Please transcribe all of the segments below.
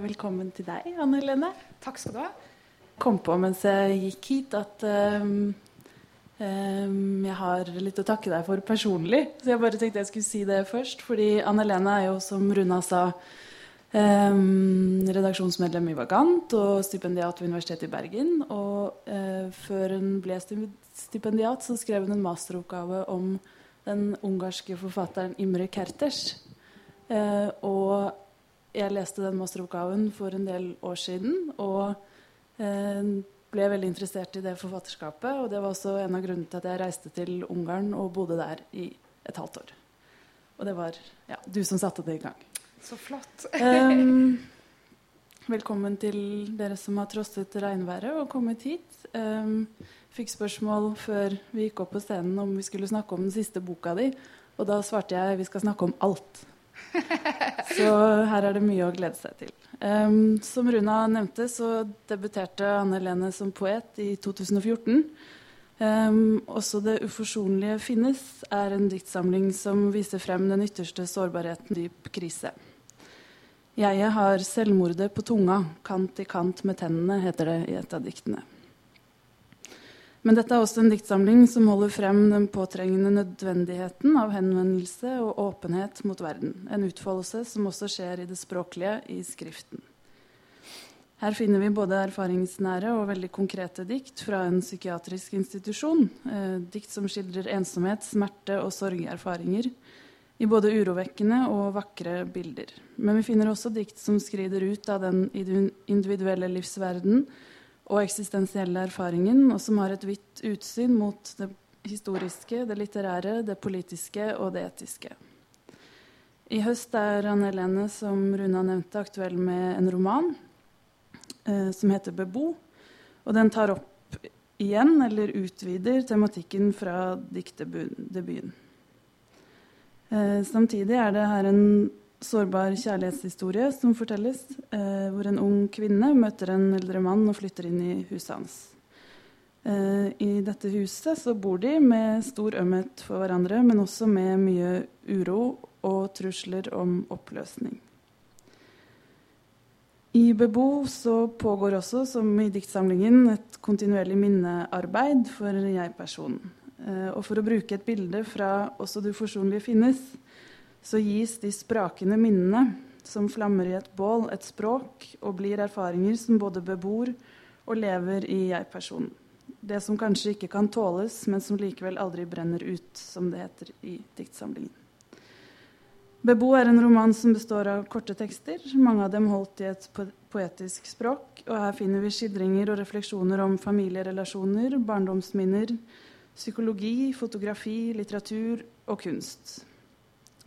Velkommen til deg, Anne Helene. Takk skal du ha. Kom på mens jeg gikk hit at um, um, jeg har litt å takke deg for personlig. Så jeg bare tenkte jeg skulle si det først. Fordi Anne Helene er jo, som Runa sa, um, redaksjonsmedlem i Vagant og stipendiat ved Universitetet i Bergen. Og uh, før hun ble stipendiat, så skrev hun en masteroppgave om den ungarske forfatteren Imre Kertes. Uh, og jeg leste den masteroppgaven for en del år siden og eh, ble veldig interessert i det forfatterskapet. Og det var også en av grunnene til at jeg reiste til Ungarn og bodde der i et halvt år. Og det var ja, du som satte det i gang. Så flott. um, velkommen til dere som har trosset regnværet og kommet hit. Um, fikk spørsmål før vi gikk opp på scenen om vi skulle snakke om den siste boka di. Og da svarte jeg vi skal snakke om alt. Så her er det mye å glede seg til. Um, som Runa nevnte, så debuterte Anne Helene som poet i 2014. Um, også 'Det uforsonlige finnes' er en diktsamling som viser frem den ytterste sårbarheten dyp krise. Jeg har selvmordet på tunga, kant i kant med tennene, heter det i et av diktene. Men dette er også en diktsamling som holder frem den påtrengende nødvendigheten av henvendelse og åpenhet mot verden. En utfoldelse som også skjer i det språklige, i skriften. Her finner vi både erfaringsnære og veldig konkrete dikt fra en psykiatrisk institusjon. Eh, dikt som skildrer ensomhet, smerte og sorgerfaringer i både urovekkende og vakre bilder. Men vi finner også dikt som skrider ut av den individuelle livsverden og eksistensielle erfaringen, og som har et vidt utsyn mot det historiske, det litterære, det politiske og det etiske. I høst er Anne Helene, som Runa nevnte, aktuell med en roman eh, som heter 'Bebo'. Og den tar opp igjen, eller utvider, tematikken fra diktdebuten. Eh, samtidig er det her en sårbar kjærlighetshistorie som fortelles, eh, hvor en ung kvinne møter en eldre mann og flytter inn i huset hans. Eh, I dette huset så bor de med stor ømhet for hverandre, men også med mye uro og trusler om oppløsning. I Bebo så pågår også, som i diktsamlingen, et kontinuerlig minnearbeid for jeg-personen. Eh, og for å bruke et bilde fra 'Også du forsonlige finnes', så gis de sprakende minnene som flammer i et bål, et språk, og blir erfaringer som både bebor og lever i jeg-personen. Det som kanskje ikke kan tåles, men som likevel aldri brenner ut, som det heter i diktsamlingen. Bebo er en roman som består av korte tekster, mange av dem holdt i et poetisk språk. Og her finner vi skildringer og refleksjoner om familierelasjoner, barndomsminner, psykologi, fotografi, litteratur og kunst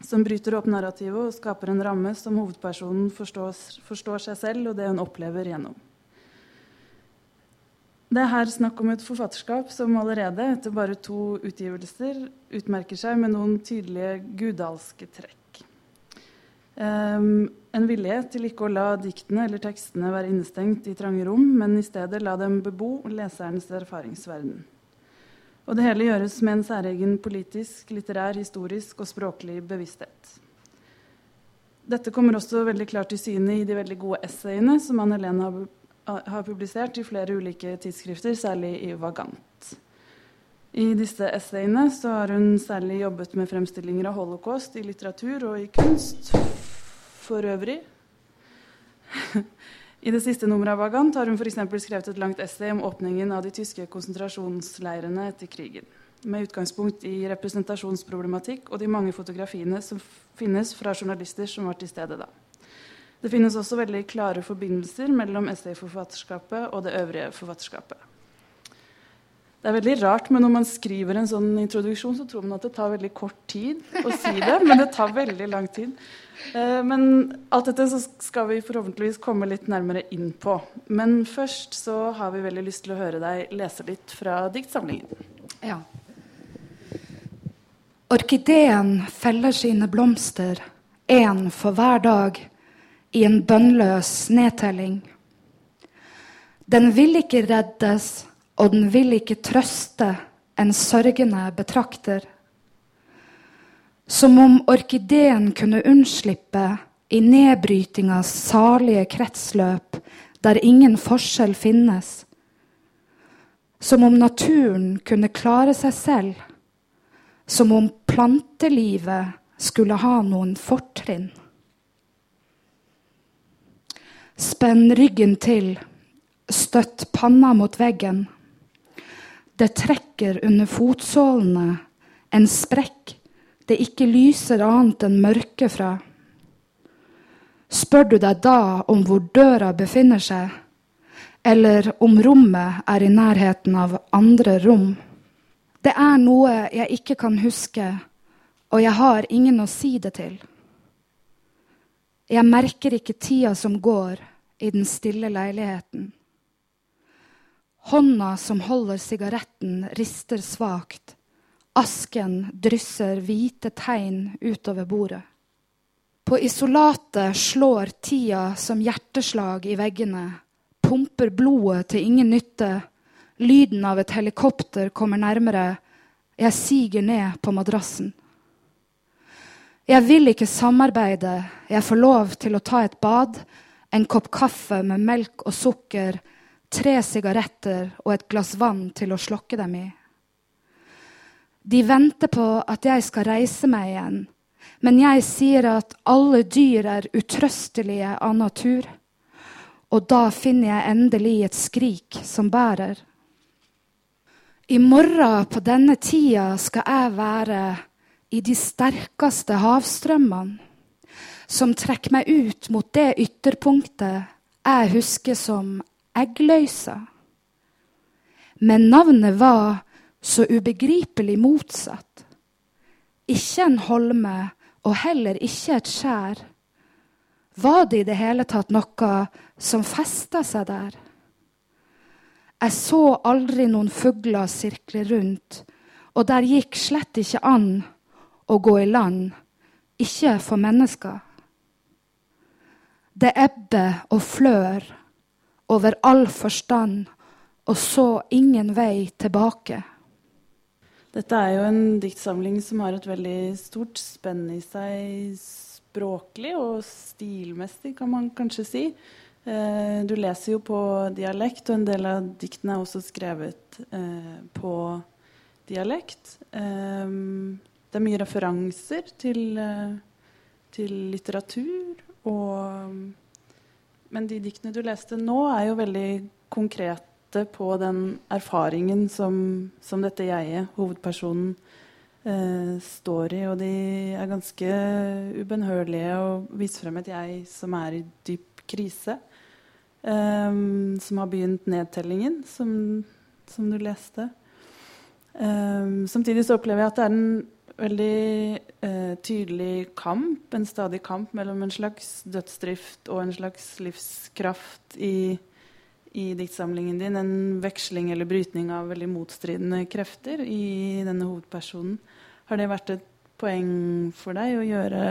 som bryter opp narrativet og skaper en ramme som hovedpersonen forstår, forstår, seg selv og det hun opplever gjennom. Det er her snakk om et forfatterskap som allerede, etter bare to utgivelser, utmerker seg med noen tydelige gudalske trekk. Um, en villighet til ikke å la diktene eller tekstene være innestengt i trange rom, men i stedet la dem bebo leserens erfaringsverden. Og det hele gjøres med en særegen politisk, litterær, historisk og språklig bevissthet. Dette kommer også veldig klart til syne i de veldig gode essayene som Anne Helene har, har publisert i flere ulike tidsskrifter, særlig i Vagant. I disse essayene har hun særlig jobbet med fremstillinger av holocaust i litteratur og i kunst for øvrig. I det siste nummeret av Vagant har hun f.eks. skrevet et langt essay om åpningen av de tyske konsentrasjonsleirene etter krigen. Med utgangspunkt i representasjonsproblematikk og de mange fotografiene som finnes fra journalister som var til stede da. Det finnes også veldig klare forbindelser mellom essayforfatterskapet og det øvrige forfatterskapet. Det er veldig rart, men når man skriver en sånn introduksjon, så tror man at det tar veldig kort tid å si det, men det tar veldig lang tid. Eh, men alt dette så skal vi forhåpentligvis komme litt nærmere inn på. Men først så har vi veldig lyst til å høre deg lese litt fra diktsamlingen. Ja. Orkideen feller sine blomster, én for hver dag, i en bønnløs nedtelling. Den vil ikke reddes og den vil ikke trøste en sørgende betrakter. Som om orkideen kunne unnslippe i nedbrytingas salige kretsløp der ingen forskjell finnes. Som om naturen kunne klare seg selv. Som om plantelivet skulle ha noen fortrinn. Spenn ryggen til, støtt panna mot veggen. Det trekker under fotsålene, en sprekk det ikke lyser annet enn mørke fra. Spør du deg da om hvor døra befinner seg, eller om rommet er i nærheten av andre rom? Det er noe jeg ikke kan huske, og jeg har ingen å si det til. Jeg merker ikke tida som går i den stille leiligheten. Hånda som holder sigaretten, rister svakt. Asken drysser hvite tegn utover bordet. På isolatet slår tida som hjerteslag i veggene, pumper blodet til ingen nytte. Lyden av et helikopter kommer nærmere. Jeg siger ned på madrassen. Jeg vil ikke samarbeide. Jeg får lov til å ta et bad, en kopp kaffe med melk og sukker, tre sigaretter og et glass vann til å slokke dem i. De venter på at jeg skal reise meg igjen, men jeg sier at alle dyr er utrøstelige av natur. Og da finner jeg endelig et skrik som bærer. I morgen på denne tida skal jeg være i de sterkeste havstrømmene, som trekker meg ut mot det ytterpunktet jeg husker som eggløysa. Men navnet var så ubegripelig motsatt. Ikke en holme og heller ikke et skjær. Var det i det hele tatt noe som festa seg der? Jeg så aldri noen fugler sirkle rundt, og der gikk slett ikke an å gå i land, ikke for mennesker. Det ebber og flør over all forstand, og så ingen vei tilbake. Dette er jo en diktsamling som har et veldig stort spenn i seg språklig og stilmessig, kan man kanskje si. Eh, du leser jo på dialekt, og en del av diktene er også skrevet eh, på dialekt. Eh, det er mye referanser til, til litteratur og Men de diktene du leste nå, er jo veldig konkrete på den erfaringen som, som dette jeget, hovedpersonen, eh, står i. Og de er ganske ubønnhørlige og viser frem et jeg som er i dyp krise. Eh, som har begynt nedtellingen, som, som du leste. Eh, samtidig så opplever jeg at det er en veldig eh, tydelig kamp, en stadig kamp mellom en slags dødsdrift og en slags livskraft i i diktsamlingen din en veksling eller brytning av veldig motstridende krefter i denne hovedpersonen. Har det vært et poeng for deg å gjøre,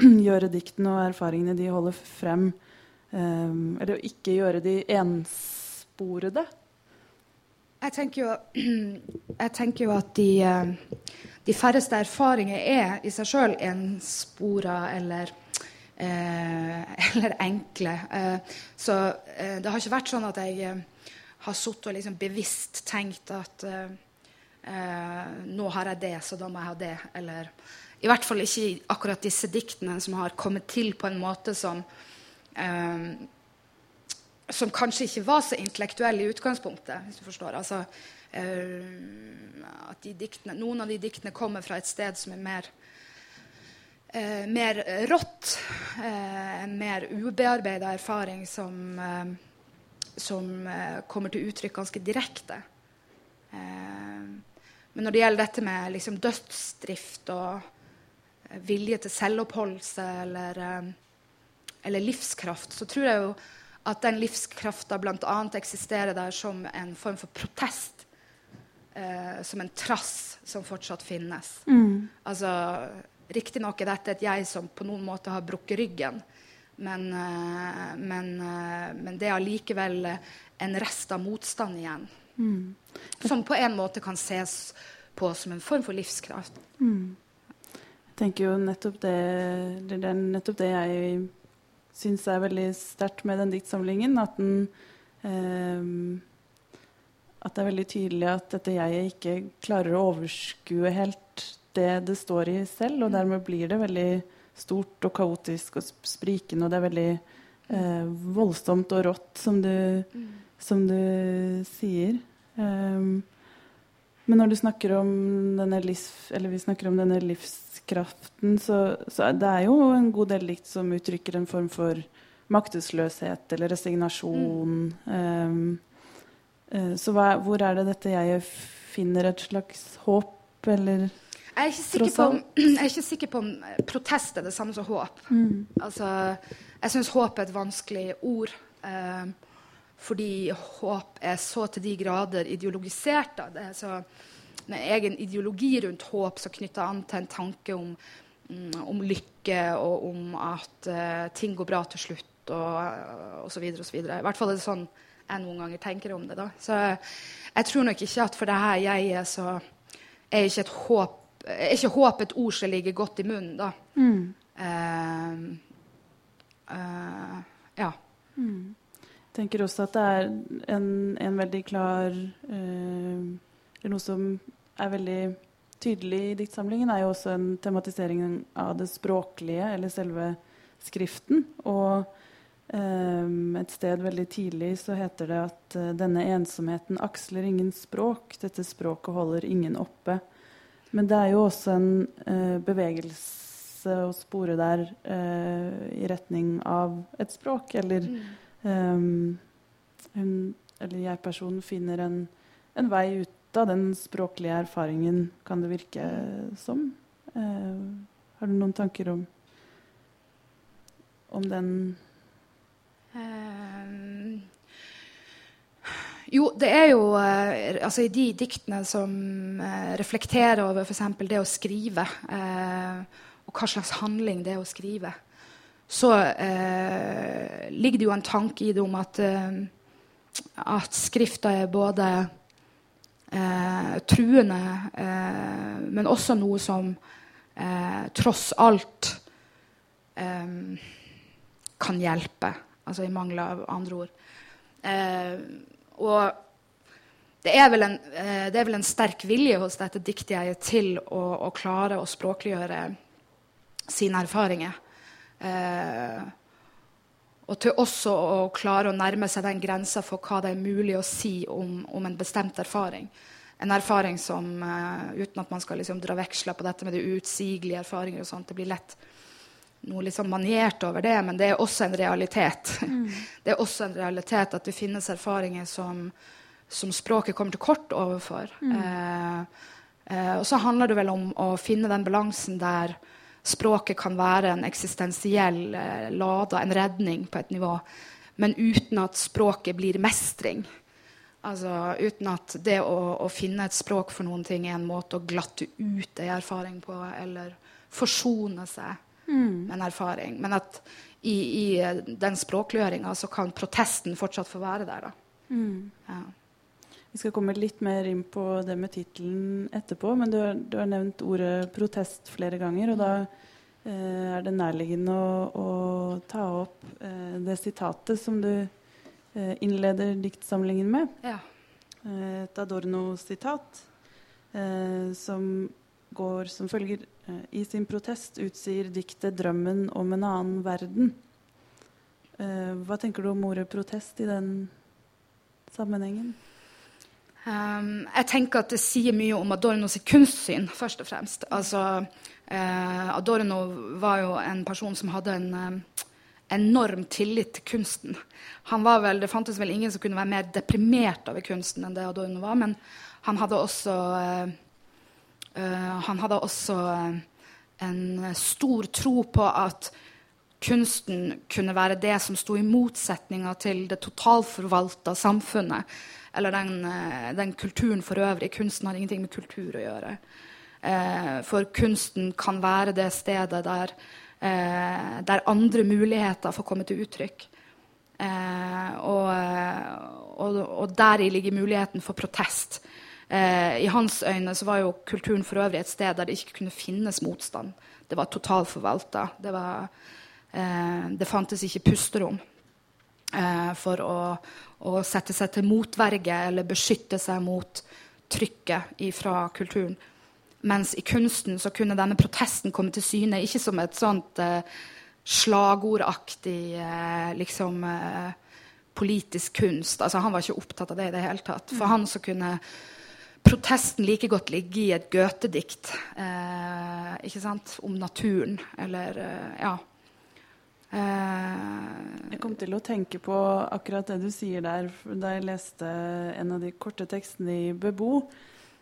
gjøre diktene og erfaringene de holder frem, eh, eller ikke gjøre de ensporede? Jeg tenker jo, jeg tenker jo at de, eh, de, færreste erfaringer er i seg sjøl enspora eller Eh, eller enkle. Eh, så eh, det har ikke vært sånn at jeg har sittet og liksom bevisst tenkt at nå har jeg det, så da må jeg ha det. Eller i hvert fall ikke akkurat disse diktene som har kommet til på en måte som som kanskje ikke var så intellektuelle i utgangspunktet. hvis du forstår. Altså, at diktene, Noen av de diktene kommer fra et sted som er mer eh, mer rått, eh, en mer ubearbeida erfaring som, eh, som eh, kommer til uttrykk ganske direkte. Eh, men når det gjelder dette med liksom, dødsdrift og eh, vilje til selvoppholdelse eller, eller, livskraft, så tror jeg jo at den livskrafta bl.a. eksisterer der som en form for protest. Som en trass som fortsatt finnes. Mm. Altså Riktignok er dette et jeg som på noen måte har brukket ryggen. Men, eh, men, eh, men det er allikevel en rest av motstand igjen. Mm. Som på en måte kan ses på som en form for livskraft. Mm. Jeg tenker jo nettopp det, det er nettopp det jeg syns er veldig sterkt med den diktsamlingen. At, den, eh, at det er veldig tydelig at dette jeget ikke klarer å overskue helt det det står i selv. Og dermed blir det veldig stort og kaotisk og sprikende, og det er veldig eh, voldsomt og rått, som du, mm. som du sier. Um, men når du snakker om denne, livs, vi snakker om denne livskraften, så, så det er jo en god del dikt som uttrykker en form for maktesløshet eller resignasjon. Mm. Um, så hva, hvor er det dette jeg finner et slags håp, eller jeg er, på, jeg er ikke sikker på om protest er det samme som håp. Mm. Altså, jeg syns håp er et vanskelig ord. Eh, fordi håp er så til de grader ideologisert. Da. Det er så en egen ideologi rundt håp som knytter an til en tanke om, mm, om lykke og om at uh, ting går bra til slutt og osv. I hvert fall er det sånn jeg noen ganger tenker om det. da. Så jeg tror nok ikke at for det her jeg er så er ikke et håp er ikke håp et ord som ligger godt i munnen, da. Mm. Uh, uh, ja. Mm tenker også at det er en, en veldig klar eh, Eller noe som er veldig tydelig i diktsamlingen, er jo også en tematisering av det språklige, eller selve skriften. Og et sted veldig tidlig så heter det at eh, denne ensomheten aksler ingen språk. Dette språket holder ingen oppe. Men det er jo også en eh, bevegelse å spore der eh, i retning av et språk, eller mm um, hun, eller jeg-personen finner en, en, vei ut av den språklige erfaringen, kan det virke som. Har du noen tanker om, om den um, jo, det er jo uh, altså I de diktene som uh, reflekterer over f.eks. det å skrive, eh, og hva slags handling det er å skrive, så eh, ligger det jo en tanke i det om at, eh, at skrifta er både eh, truende, eh, men også noe som eh, tross alt eh, kan hjelpe. Altså i mangel av andre ord. og det er, en, det er, vel en, sterk vilje hos dette diktet til å, å klare å språkliggjøre sine erfaringer. Eh, og til også å klare å nærme seg den grensa for hva det er mulig å si om, om en bestemt erfaring. En erfaring som, uh, uten at man skal liksom dra veksler på dette med de utsigelige erfaringer og sånt, Det blir lett noe liksom maniert over det, men det er også en realitet. Mm. Det er også en realitet at det finnes erfaringer som, som språket kommer til kort overfor. Mm. Eh, eh, og så handler det vel om å finne den balansen der språket kan være en eksistensiell eh, lada, en redning på et nivå, men uten at språket blir mestring. Altså uten at det å, å, finne et språk for noen ting er en måte å glatte ut ei erfaring på, eller forsone seg mm. med en erfaring. Men at i, i den språkliggjøringa så kan protesten fortsatt få være der. Da. Mm. Ja. Vi skal komme litt mer inn på det med tittelen etterpå, men du har, du har, nevnt ordet 'protest' flere ganger. Og da eh, er det nærliggende å, å ta opp eh, det sitatet som du eh, innleder diktsamlingen med. Ja. Eh, et Adorno-sitat eh, som går som følger eh, I sin protest utsier diktet 'drømmen om en annen verden'. hva tenker du om ordet 'protest' i den sammenhengen? Um, jeg tenker at det sier mye om Adorno sitt kunstsyn, først og fremst. Altså, uh, Adorno var jo en person som hadde en uh, enorm tillit til kunsten. Vel, Det fantes vel ingen som kunne være mer deprimert over kunsten enn det Adorno var, men han hadde også, uh, han hadde også en stor tro på at kunsten kunne være det som sto i motsetninga til det totalforvalta samfunnet eller den, eh, den, kulturen for øvrig. Kunsten har ingenting med kultur å gjøre. Eh, for kunsten kan være det stedet der, eh, der andre muligheter får komme til uttrykk. Eh, og, og, og deri ligger muligheten for protest. Eh, I hans øyne så var jo kulturen for øvrig et sted der det ikke kunne finnes motstand. Det var totalforvalta. Det var eh, det fantes ikke pusterom eh, for å, å, sette seg til motverge eller beskytte seg mot trykket fra kulturen. Mens i kunsten så kunne denne protesten komme til syne ikke som et sånt eh, slagordaktig eh, liksom eh, politisk kunst. Altså, han var ikke opptatt av det i det hele tatt. For mm. han så kunne protesten like godt ligge i et Goethe-dikt eh, om naturen, eller eh, ja. Eh, jeg kom til å tenke på akkurat det du sier der da jeg leste en av de korte tekstene i Bebo,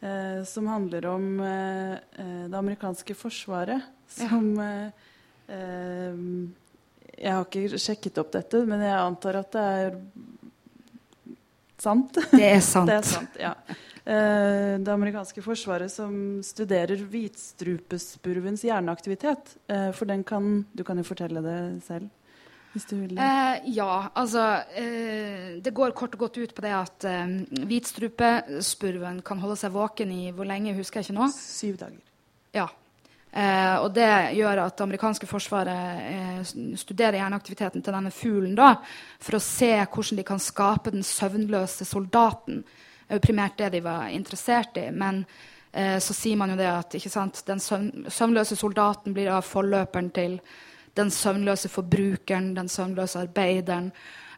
eh, som handler om eh, eh, det amerikanske forsvaret, som. Jeg har ikke sjekket opp dette, men jeg antar at det er sant. Det er sant. det er sant, ja. Eh, det amerikanske forsvaret som studerer hvitstrupespurvens hjerneaktivitet. Eh, for den kan Du kan jo fortelle det selv. Hvis du vil. Eh, ja, altså eh, Det går kort og godt ut på det at eh, hvitstrupespurven kan holde seg våken i hvor lenge, husker jeg ikke nå? Syv dager. Ja. Eh, og det gjør at det amerikanske forsvaret studerer hjerneaktiviteten til denne fuglen da, for å se hvordan de kan skape den søvnløse soldaten er jo primært det de var interessert i. Men eh, så sier man jo det at sant, den søvnløse soldaten blir av forløperen til den søvnløse forbrukeren, den søvnløse arbeideren.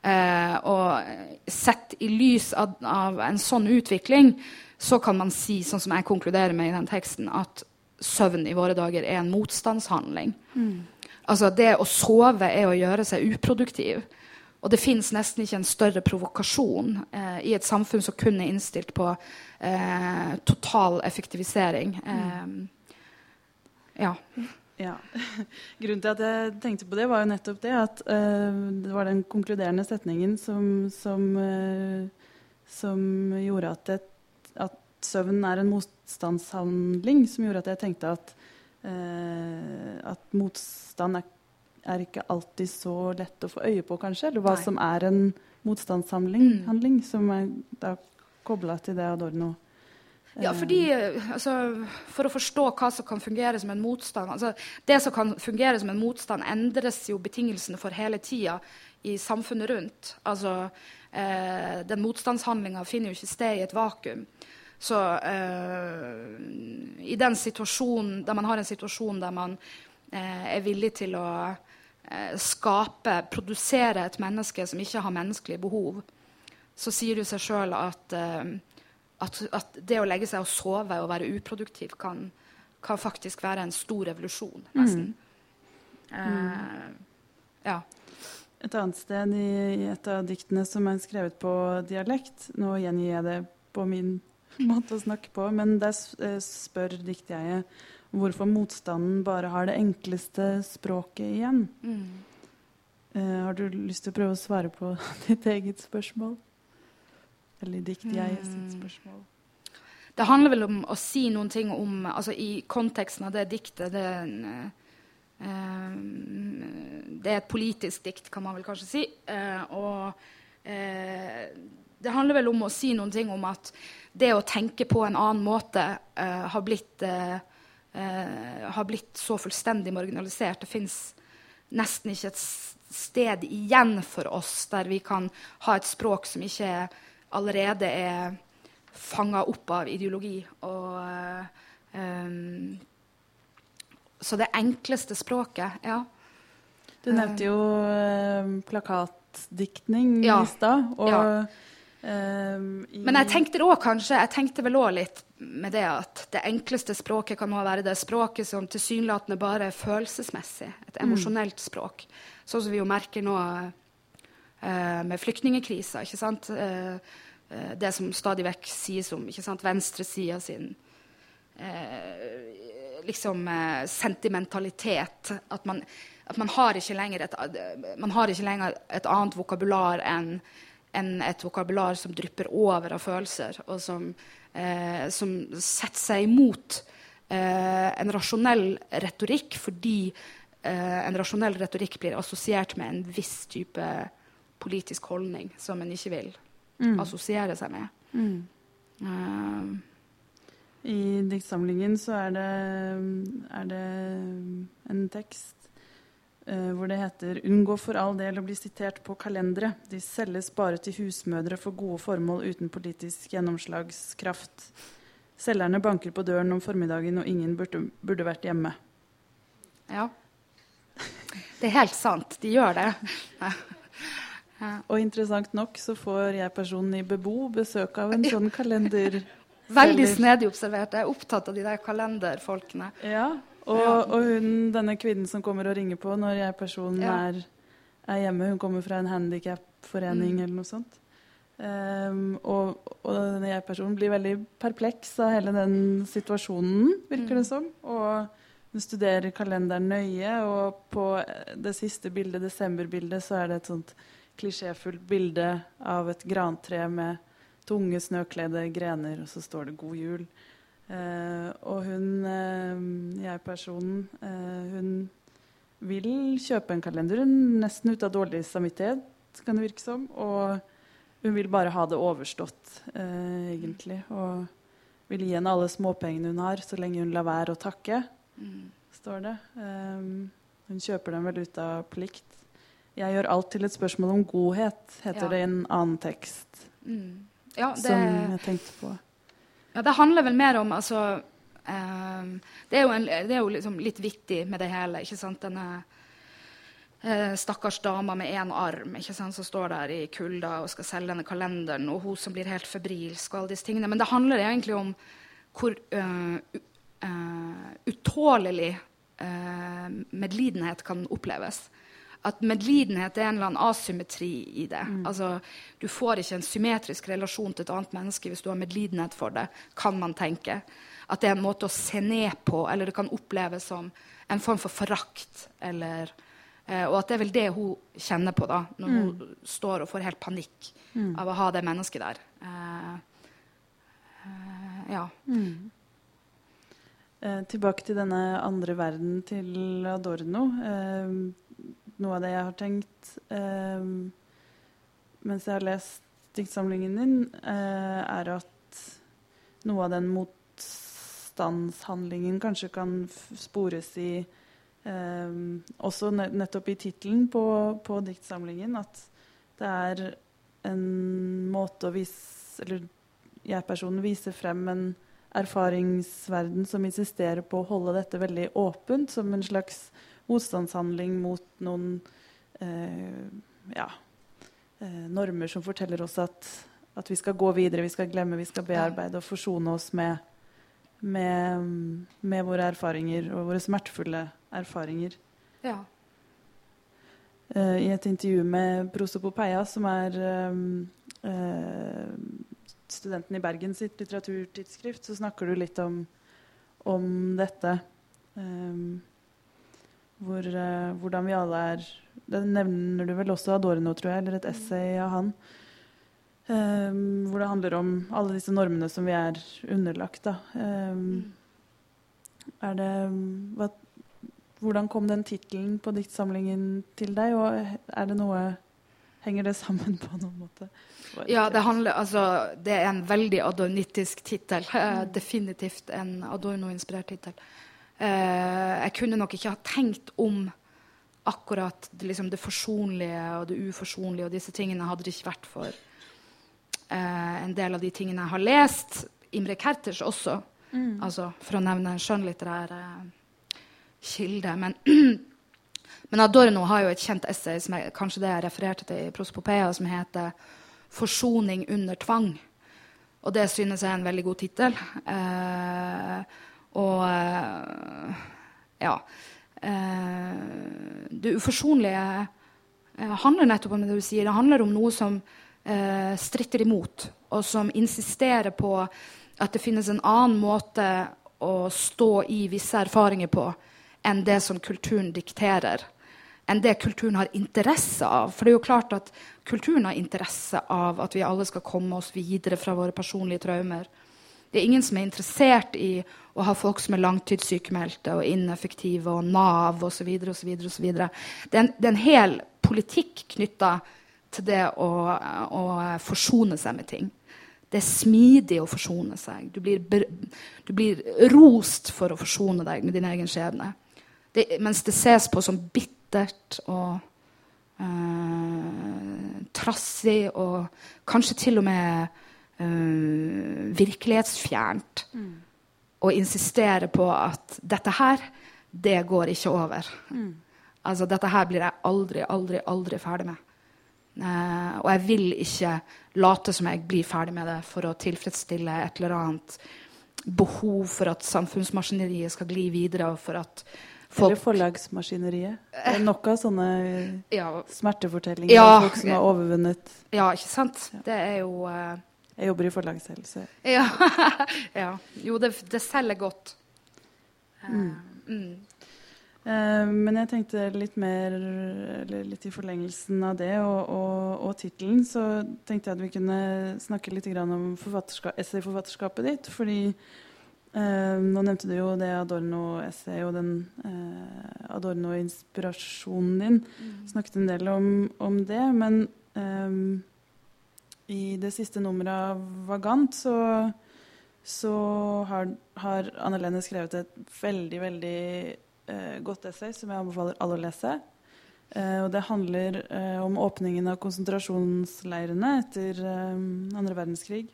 Eh, og sett i lys av, av, en sånn utvikling så kan man si, sånn som jeg konkluderer med i den teksten, at søvn i våre dager er en motstandshandling. Mm. Altså Det å sove er å gjøre seg uproduktiv. Og det fins nesten ikke en større provokasjon eh, i et samfunn som kun er innstilt på eh, total effektivisering. Eh, ja. ja. Grunnen til at jeg tenkte på det, var jo nettopp det at uh, det var den konkluderende setningen som, som, uh, som gjorde at, det, at, søvn er en motstandshandling, som gjorde at jeg tenkte at, uh, at motstand er er ikke alltid så lett å få øye på, kanskje. Eller hva Nei. som er en motstandshandling, mm. som er da kobla til det Adorno ja, fordi altså, For å forstå hva som kan fungere som en motstand altså, Det som kan fungere som en motstand, endres jo betingelsene for hele tida i samfunnet rundt. Altså, eh, den motstandshandlinga finner jo ikke sted i et vakuum. Så eh, i den situasjonen der man har en situasjon der man eh, er villig til å Eh, skape, produsere et menneske som ikke har menneskelige behov, så sier det seg sjøl at, uh, at, at, det å legge seg og sove og være uproduktiv kan, kan faktisk være en stor revolusjon, nesten. Mm. Uh, ja. Et annet sted i, i, et av diktene som er skrevet på dialekt Nå gjengir jeg det på min måte å snakke på, men der spør diktjeget hvorfor motstanden bare har det enkleste språket igjen. Mm. Uh, har du lyst til å prøve å svare på ditt eget spørsmål? Eller dikt jeg sitt mm. spørsmål? Det handler vel om å si noen ting om altså I konteksten av det diktet det, uh, det er et politisk dikt, kan man vel kanskje si. Uh, og det handler vel om å si noen ting om at det å tenke på en annen måte har blitt eh, har blitt så fullstendig marginalisert. Det fins nesten ikke et sted igjen for oss der vi kan ha et språk som ikke allerede er fanga opp av ideologi. Og, um, så det enkleste språket, ja. Du nevnte jo uh, plakatdiktning ja. i stad. Ja. Um, Men jeg tenkte også kanskje, jeg tenkte vel òg litt med det at det enkleste språket kan være det språket som tilsynelatende bare er følelsesmessig. Et mm. emosjonelt språk. Sånn som vi jo merker nå eh, med flyktningekrisa. ikke sant? Uh, det som stadig vekk sies om ikke sant? venstresida sin liksom sentimentalitet. At man, at man, har ikke lenger et, man har ikke lenger et annet vokabular enn enn et vokabular som drypper over av følelser, og som, eh, som setter seg imot eh, en rasjonell retorikk fordi eh, en rasjonell retorikk blir assosiert med en viss type politisk holdning som en ikke vil mm. assosiere seg med. Mm. Uh, I diktsamlingen så er det, er det en tekst hvor det heter Unngå for all del å bli sitert på kalendere. De selges bare til husmødre for gode formål uten politisk gjennomslagskraft. Selgerne banker på døren om formiddagen, og ingen burde, burde vært hjemme. Ja. Det er helt sant. De gjør det. Ja. Og interessant nok så får jeg personen i Bebo besøk av en sånn kalender. Veldig snedig observert. Jeg er opptatt av de der kalenderfolkene. Ja, og, og hun, denne kvinnen som kommer og ringer på når jeg personen er, er, hjemme, hun kommer fra en handikapforening mm. eller noe sånt. Um, og, og denne jeg-personen blir veldig perpleks av hele den situasjonen, virker mm. det som. Og hun studerer kalenderen nøye, og på det siste bildet, desemberbildet, så er det et sånt klisjéfullt bilde av et grantre med tunge, snøkledde grener, og så står det 'God jul'. Eh, og hun, eh, jeg-personen, eh, hun vil kjøpe en kalender nesten ut av dårlig samvittighet, kan det virke som. Og hun vil bare ha det overstått, eh, egentlig. Og vil gi henne alle småpengene hun har, så lenge hun lar være å takke, mm. står det. Eh, hun kjøper dem vel ut av plikt. Jeg gjør alt til et spørsmål om godhet, heter ja. det i en annen tekst. Mm. Ja, det, som jeg tenkte på. Ja, det handler vel mer om altså, eh, Det er jo, en, det er jo liksom litt vittig med det hele. ikke sant? Denne eh, stakkars dama med én arm ikke sant? som står der i kulda og skal selge denne kalenderen, og hun som blir helt febrilsk og alle disse tingene. Men det handler egentlig om hvor uh, uh, utålelig medlidenhet kan oppleves at medlidenhet er en eller annen asymmetri i det. Mm. Altså, du får ikke en symmetrisk relasjon til et annet menneske hvis du har medlidenhet for det, kan man tenke. At det er en måte å se ned på, eller det kan oppleves som en form for forakt. Eller, eh, og at det er vel det hun kjenner på da, når mm. hun står og får helt panikk mm. av å ha det mennesket der. Eh, eh, ja. Mm. Eh, tilbake til denne andre verden til Adorno. Eh, noe av det jeg har tenkt eh, mens jeg har lest diktsamlingen din, eh, er at noe av den motstandshandlingen kanskje kan spores i eh, Også nettopp i tittelen på, på, diktsamlingen. At det er en måte å vise Eller jeg-personen viser frem en erfaringsverden som insisterer på å holde dette veldig åpent, som en slags motstandshandling mot noen eh, ja, eh, normer som forteller oss at, at, vi skal gå videre, vi skal glemme, vi skal bearbeide og forsone oss med, med, med våre erfaringer og våre smertefulle erfaringer. Ja. Uh, I et intervju med Prosopopeia, som er um, uh, studenten i Bergen sitt litteraturtidsskrift, så snakker du litt om, om dette. Um, hvor, uh, hvordan vi alle er Det nevner du vel også Adorno, tror jeg, eller et essay av han. Um, hvor det handler om alle disse normene som vi er underlagt. Da. Um, er det hva, Hvordan kom den tittelen på diktsamlingen til deg, og er det noe Henger det sammen på noen måte? Ja, det, handler, altså, det er en veldig adornittisk tittel. Mm. definitivt en Adorno-inspirert tittel. Eh, jeg kunne nok ikke ha tenkt om akkurat det, liksom, det forsonlige og det uforsonlige og disse tingene hadde det ikke vært for eh, en del av de tingene jeg har lest. Imre Kerters også, mm. altså, for å nevne en skjønnlitterær eh, kilde. Men, men, Adorno har jo et kjent essay, som er, kanskje det jeg refererte til i Prospopeia, som heter 'Forsoning under tvang'. Og det synes jeg er en veldig god tittel. Eh, og eh, ja. Eh, det uforsonlige eh, handler nettopp om det du sier. Det handler om noe som stritter imot, og som insisterer på at det finnes en annen måte å stå i visse erfaringer på enn det som kulturen dikterer. Enn det kulturen har interesse av. For det er jo klart at kulturen har interesse av at vi alle skal komme oss videre fra våre personlige traumer. Det er ingen som er interessert i å ha folk som er langtidssykemeldte og ineffektive og Nav osv. Det, det er en hel politikk knytta til det å, å, forsone seg med ting. Det er smidig å forsone seg. Du blir, du blir rost for å forsone deg med din egen skjebne. Det, mens det ses på som bittert og eh, trassig og kanskje til og med eh, virkelighetsfjernt. Mm. Og insistere på at dette her, det går ikke over. Mm. Altså, dette her blir jeg aldri, aldri, aldri ferdig med. Uh, og jeg vil ikke late som jeg blir ferdig med det for å tilfredsstille et eller annet behov for at samfunnsmaskineriet skal gli videre, og for at folk Eller forlagsmaskineriet. Det er nok av sånne ja, smertefortellinger Ja. folk som har overvunnet ja, ikke sant? Det er jo eh, Jeg jobber i forlag selv, så Ja. ja. Jo, det, det selger godt. Mm. mm. Eh, Men jeg tenkte litt mer Eller litt i forlengelsen av det og, og, og tittelen, så tenkte jeg at vi kunne snakke litt om forfatterska essayforfatterskapet ditt. Fordi eh, nå nevnte du jo det Adorno-essayet og den eh, Adorno-inspirasjonen din. Snakket en del om, om det. Men eh, i det siste nummeret av Vagant så, så har, har Anne Lene skrevet et veldig, veldig eh, godt essay som jeg anbefaler alle å lese. Eh, og det handler eh, om åpningen av konsentrasjonsleirene etter eh, andre verdenskrig.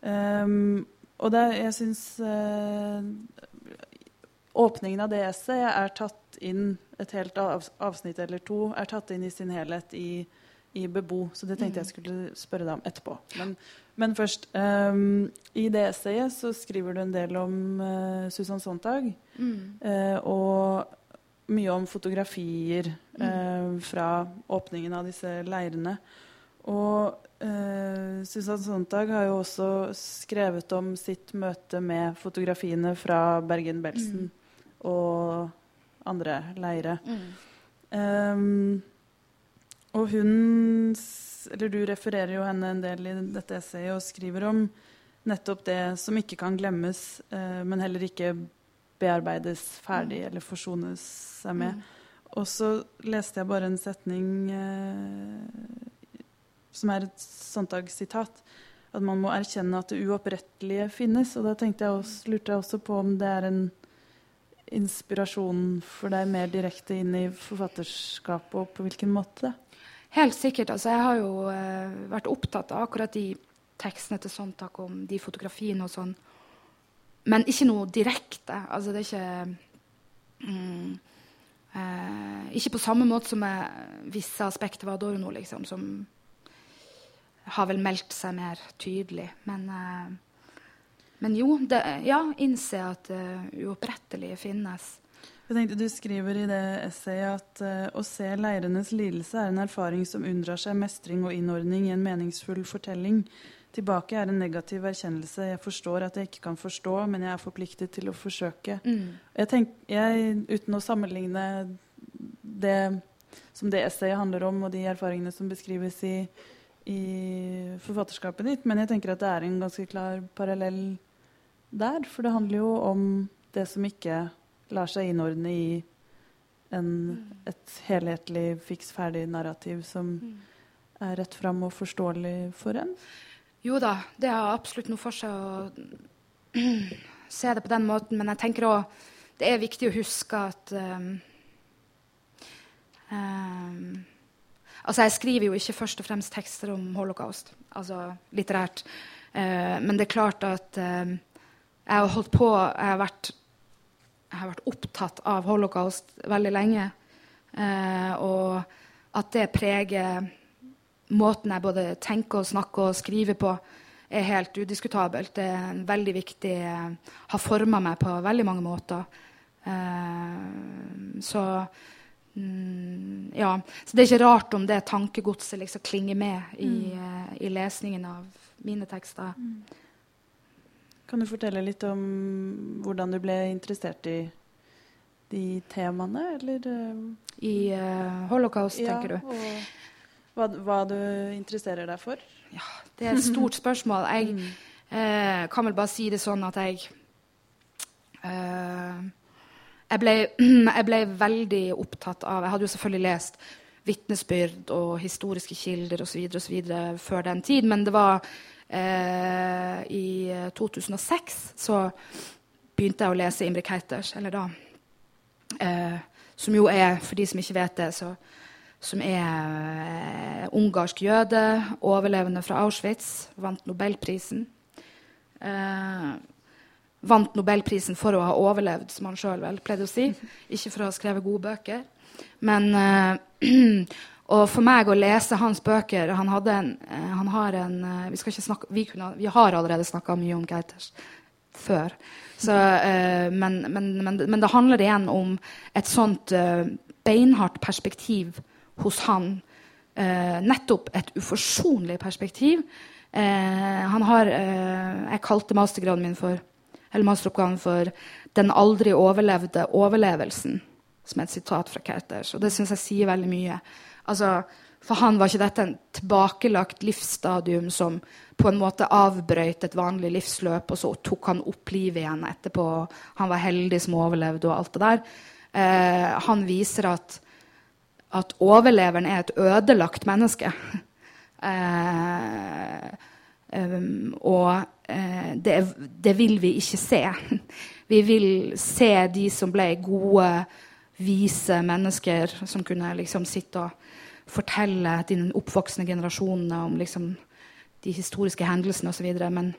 Um, og det, jeg syns åpningen av det essayet er tatt inn et helt avsnitt eller to er tatt inn i sin helhet i, i Bebo. Så det tenkte jeg skulle spørre deg om etterpå. Men, men først. Um, I det essayet så skriver du en del om uh, Susan Sontag. Mm. Uh, og mye om fotografier uh, fra åpningen av disse leirene. Og uh, Susann Sontag har jo også skrevet om sitt møte med fotografiene fra Bergen-Belsen og andre leire. Mm. Ehm, og hun Eller du refererer jo henne en del i dette essayet og skriver om nettopp det som ikke kan glemmes, eh, men heller ikke bearbeides ferdig eller forsones seg med. Og så leste jeg bare en setning eh, som er et Sontag-sitat. At man må erkjenne at det uopprettelige finnes. Og da tenkte jeg også, lurte jeg også på om det er en inspirasjon for deg mer direkte inn i forfatterskapet, og på hvilken måte? Helt sikkert. Altså, jeg har jo eh, vært opptatt av akkurat de tekstene til Sontak om de fotografiene og sånn. Men ikke noe direkte. Altså, det er ikke mm, eh, Ikke på samme måte som jeg, visse aspekter av Adorno, liksom, som har vel meldt seg mer tydelig. Men, eh, men jo, det, ja, innse at det uopprettelige finnes. Jeg tenkte Du skriver i det essayet at uh, å se leirenes lidelse er en erfaring som unndrar seg mestring og innordning i en meningsfull fortelling. Tilbake er en negativ erkjennelse. Jeg forstår at jeg ikke kan forstå, men jeg er forpliktet til å forsøke. Mm. Jeg tenk, jeg, uten å sammenligne det som det essayet handler om, og de erfaringene som beskrives i, i forfatterskapet ditt, men jeg tenker at det er en ganske klar parallell der. For det handler jo om det som ikke lar seg innordne i en, et helhetlig, fiks ferdig narrativ som er rett fram og forståelig for en. Jo da, det har absolutt noe for seg å se det på den måten. Men jeg tenker òg det er viktig å huske at um, um, Altså, jeg skriver jo ikke først og fremst tekster om holocaust, altså litterært. Uh, men det er klart at um, jeg har holdt på Jeg har vært, jeg har vært opptatt av holocaust veldig lenge. Eh, og at det preger måten jeg både tenker, og snakker og skriver på, er helt udiskutabelt. Det er en veldig viktig Har forma meg på veldig mange måter. Eh, så mm, Ja. Så det er ikke rart om det tankegodset liksom klinger med i, mm. i lesningen av mine tekster. Kan du fortelle litt om hvordan du ble interessert i de temaene, eller? eh, I uh, holocaust, ja, tenker du? og hva, hva du interesserer deg for? Ja, Det er et stort spørsmål. Jeg Mm. uh, kan vel bare si det sånn at jeg uh, jeg, ble, jeg ble veldig opptatt av Jeg hadde jo selvfølgelig lest vitnesbyrd og historiske kilder osv. før den tid, men det var eh, i 2006 så begynte jeg å lese Imre Keiters, eller da. Eh, som jo er, for de som ikke vet det, så, som er eh, ungarsk jøde, overlevende fra Auschwitz, vant Nobelprisen. Eh, vant Nobelprisen for å ha overlevd, som han sjøl vel pleide å si. Ikke for å ha skrevet gode bøker. Men eh, Og for meg å lese hans bøker Han, en, eh, han har en eh, vi, snakke, vi, kunne, vi, har allerede snakka mye om Gauters før. Så, uh, men, men, men, men, det handler igjen om et sånt uh, beinhardt perspektiv hos han. Uh, nettopp et uforsonlig perspektiv. han har Jeg kalte mastergraden min for eller masteroppgaven for 'Den aldri overlevde overlevelsen', som er et sitat fra Kerters. Og det syns jeg sier veldig mye. Altså, for han var ikke dette en tilbakelagt livsstadium som på en måte avbrøt et vanlig livsløp, og så tok han opp livet igjen etterpå. Han var heldig som overlevde, og alt det der. Eh, han viser at, at overleveren er et ødelagt menneske. eh, um, og Eh, det, det, vil vi ikke se. Vi vil se de som ble gode, vise mennesker som kunne liksom sitte og fortelle de oppvoksende generasjonene om liksom de historiske hendelsene osv. Men,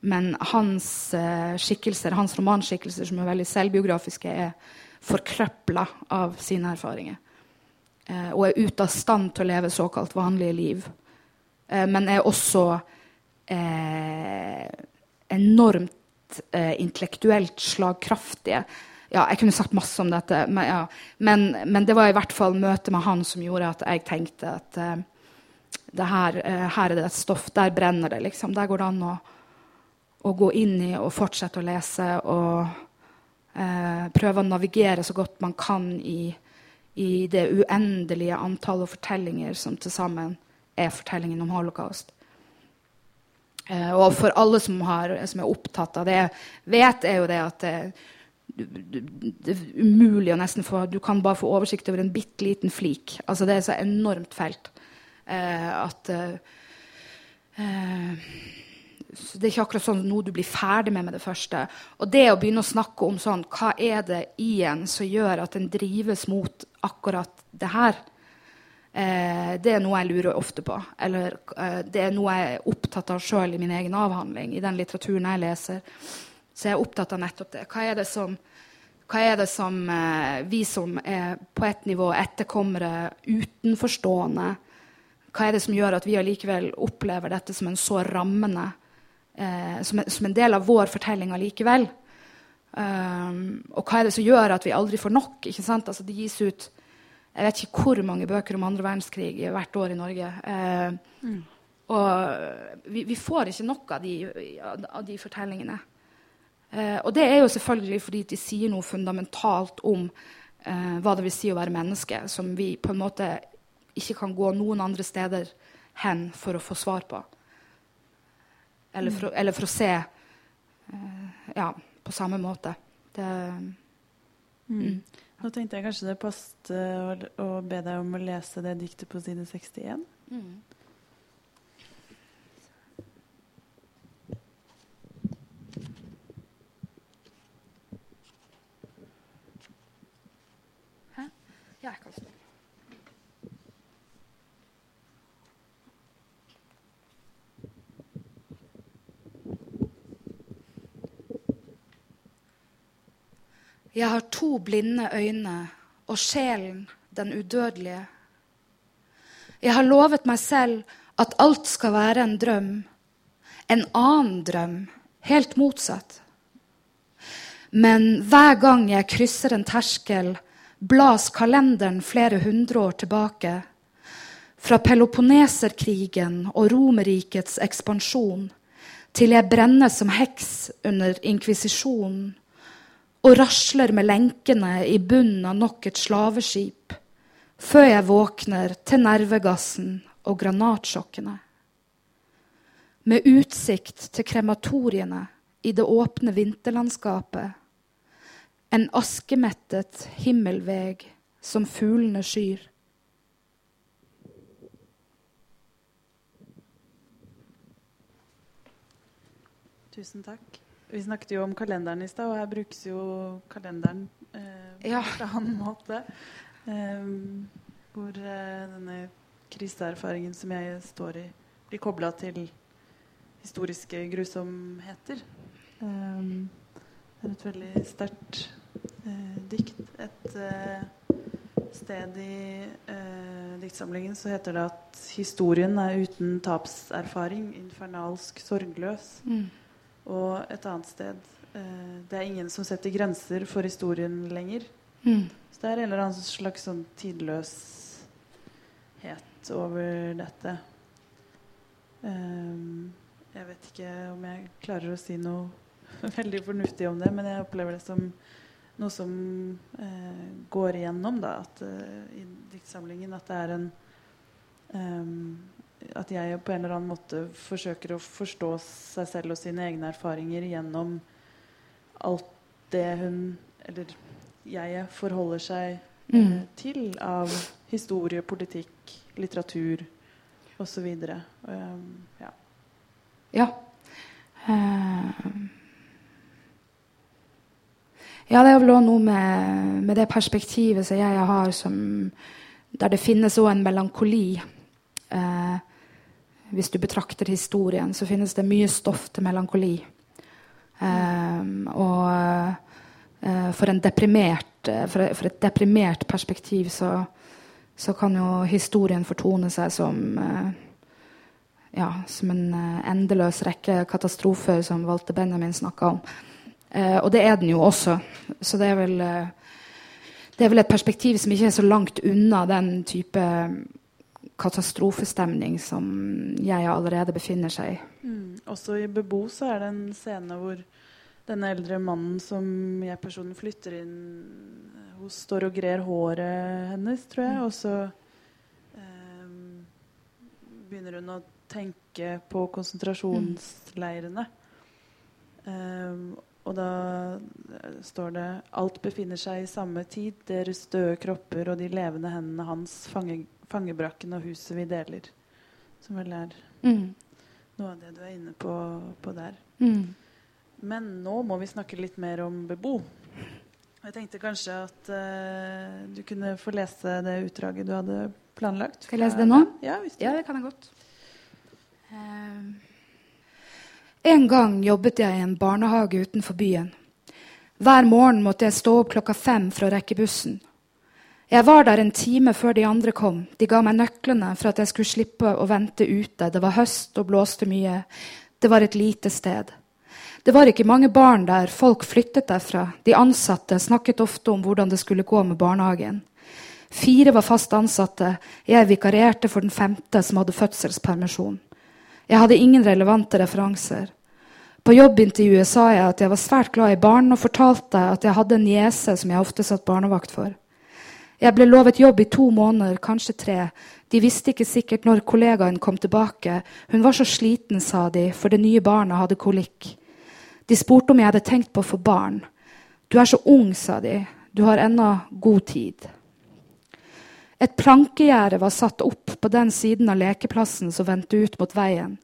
men hans uh, skikkelser, hans romanskikkelser, som er veldig selvbiografiske, er forkrøpla av sine erfaringer. Uh, og er ute av stand til å leve såkalt vanlige liv. Uh, men er også eh, enormt eh, intellektuelt slagkraftige. Ja, jeg kunne sagt masse om dette, men, ja. men, men, det var i hvert fall møtet med han som gjorde at jeg tenkte at eh, her, eh, her, er det et stoff. Der brenner det, liksom. Der går det an å, å gå inn i og fortsette å lese og eh, prøve å navigere så godt man kan i, i det uendelige antallet fortellinger som til sammen er fortellingen om holocaust. Uh, og for alle som, har, som, er opptatt av det, vet er jo det at det, det, er umulig å nesten få Du kan bare få oversikt over en bitte liten flik. Altså det er så enormt felt eh, at uh, Det er ikke akkurat sånn noe du blir ferdig med med det første. Og det å begynne å snakke om sånn Hva er det i en som gjør at en drives mot akkurat det her? Eh, det er noe jeg lurer ofte på. Eller eh, det er noe jeg er opptatt av sjøl i min egen avhandling. I den litteraturen jeg leser, så er jeg opptatt av nettopp det. Hva er det som, er det som eh, vi som er på et nivå etterkommere, utenforstående Hva er det som gjør at vi allikevel opplever dette som en så rammende eh, som, som, en, del av vår fortelling allikevel? Um, og hva er det som gjør at vi aldri får nok? ikke sant? Altså, det gis ut jeg vet ikke hvor mange bøker om andre verdenskrig hvert år i Norge. Eh, mm. Og vi, vi, får ikke nok av de, av de fortellingene. Eh, og det er jo selvfølgelig fordi de sier noe fundamentalt om eh, hva det vil si å være menneske, som vi på en måte ikke kan gå noen andre steder hen for å få svar på. Eller for, eller for å se eh, ja, på samme måte. Det, mm. mm. Nå tenkte jeg kanskje det passet å, å, be deg om å lese det diktet på side 61. Mm. Jeg har to blinde øyne og sjelen den udødelige. Jeg har lovet meg selv at alt skal være en drøm. En annen drøm, helt motsatt. Men hver gang jeg krysser en terskel, blas kalenderen flere hundre år tilbake. Fra Peloponneserkrigen og Romerrikets ekspansjon til jeg brenner som heks under inkvisisjonen og rasler med lenkene i bunnen av nok et slaveskip, før jeg våkner til nervegassen og granatsjokkene. Med utsikt til krematoriene i det åpne vinterlandskapet, en askemettet himmelveg som fuglene skyr. Tusen takk. Vi snakket jo om kalenderen i stad, og her brukes jo kalenderen eh, Ja. på en annen måte. Eh, hvor eh, denne kriseerfaringen som jeg står i, blir kobla til historiske grusomheter. Eh, det er et veldig sterkt eh, dikt. Et eh, sted i eh, diktsamlingen så heter det at historien er uten tapserfaring, infernalsk sorgløs. Mm. Og et annet sted eh, Det er ingen som setter grenser for historien lenger. Mm. Så det er en eller annen slags sånn tidløshet over dette. Um, jeg vet ikke om jeg klarer å si noe veldig fornuftig om det, men jeg opplever det som noe som eh, går igjennom da, at, uh, i diktsamlingen. At det er en ehm, At jeg på en eller annen måte forsøker å forstå seg selv og sine egne erfaringer gjennom alt det hun Eller jeg forholder seg eh, Mm. til av historie, politikk, litteratur osv. Um, ja. Ja. Uh, ja, det er vel også noe med, med det perspektivet som jeg har, som, der det finnes òg en melankoli. Eh, hvis du betrakter historien, så finnes det mye stoff til melankoli. Um, og uh, for, eh, for, for et deprimert perspektiv så, så kan jo historien fortone seg som uh, ja, som en endeløs rekke katastrofer som Walter Benjamin snakka om. Uh, og det er den jo også. Så det er, vel, det er vel et perspektiv som ikke er så langt unna den type katastrofestemning som jeg allerede befinner seg i. Mm. Også i Bebo så er det en scene hvor denne eldre mannen som jeg personlig flytter inn hos, står og grer håret hennes, tror jeg. Og så eh, begynner hun å tenke på konsentrasjonsleirene. Eh, og da eh, står det Alt befinner seg i samme tid, deres døde kropper og de levende hendene hans, fange, fangebrakken og huset vi deler. Som vel er Mm. noe av det du er inne på, på der. Mm. Men nå må vi snakke litt mer om Bebo. Jeg tenkte kanskje at uh, du kunne få lese det utdraget du hadde planlagt. Skal jeg lese det nå? Ja, hvis du Ja, det kan jeg godt. En gang jobbet jeg i en barnehage utenfor byen. Hver morgen måtte jeg stå opp klokka fem for å rekke bussen. Jeg var der en time før de andre kom. De ga meg nøklene for at jeg skulle slippe å vente ute. Det var høst og blåste mye. Det var et lite sted. Det var ikke mange barn der, folk flyttet derfra. De ansatte snakket ofte om hvordan det skulle gå med barnehagen. Fire var fast ansatte. Jeg vikarierte for den femte, som hadde fødselspermisjon. Jeg hadde ingen relevante referanser. På jobbintervjuet sa jeg at jeg var svært glad i barn, og fortalte at jeg hadde en niese som jeg ofte satt barnevakt for. Jeg ble lovet jobb i to måneder, kanskje tre. De visste ikke sikkert når kollegaen kom tilbake. Hun var så sliten, sa de, for det nye barnet hadde kolikk. De spurte om jeg hadde tenkt på å få barn. Du er så ung, sa de. Du har ennå god tid. Et plankegjerde var satt opp på den siden av lekeplassen som vendte ut mot veien.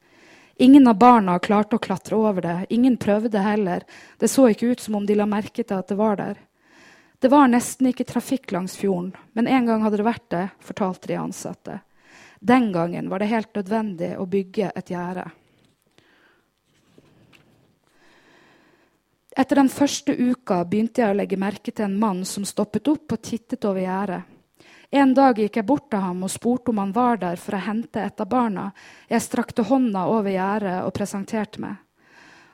Ingen av barna klarte å klatre over det, ingen prøvde heller, det så ikke ut som om de la merke til at det var der. Det var nesten ikke trafikk langs fjorden, men en gang hadde det vært det, fortalte de ansatte. Den gangen var det helt nødvendig å bygge et gjerde. Etter den første uka begynte jeg å legge merke til en mann som stoppet opp og tittet over gjerdet. En dag gikk jeg bort til ham og spurte om han var der for å hente et av barna. Jeg strakte hånda over gjerdet og presenterte meg.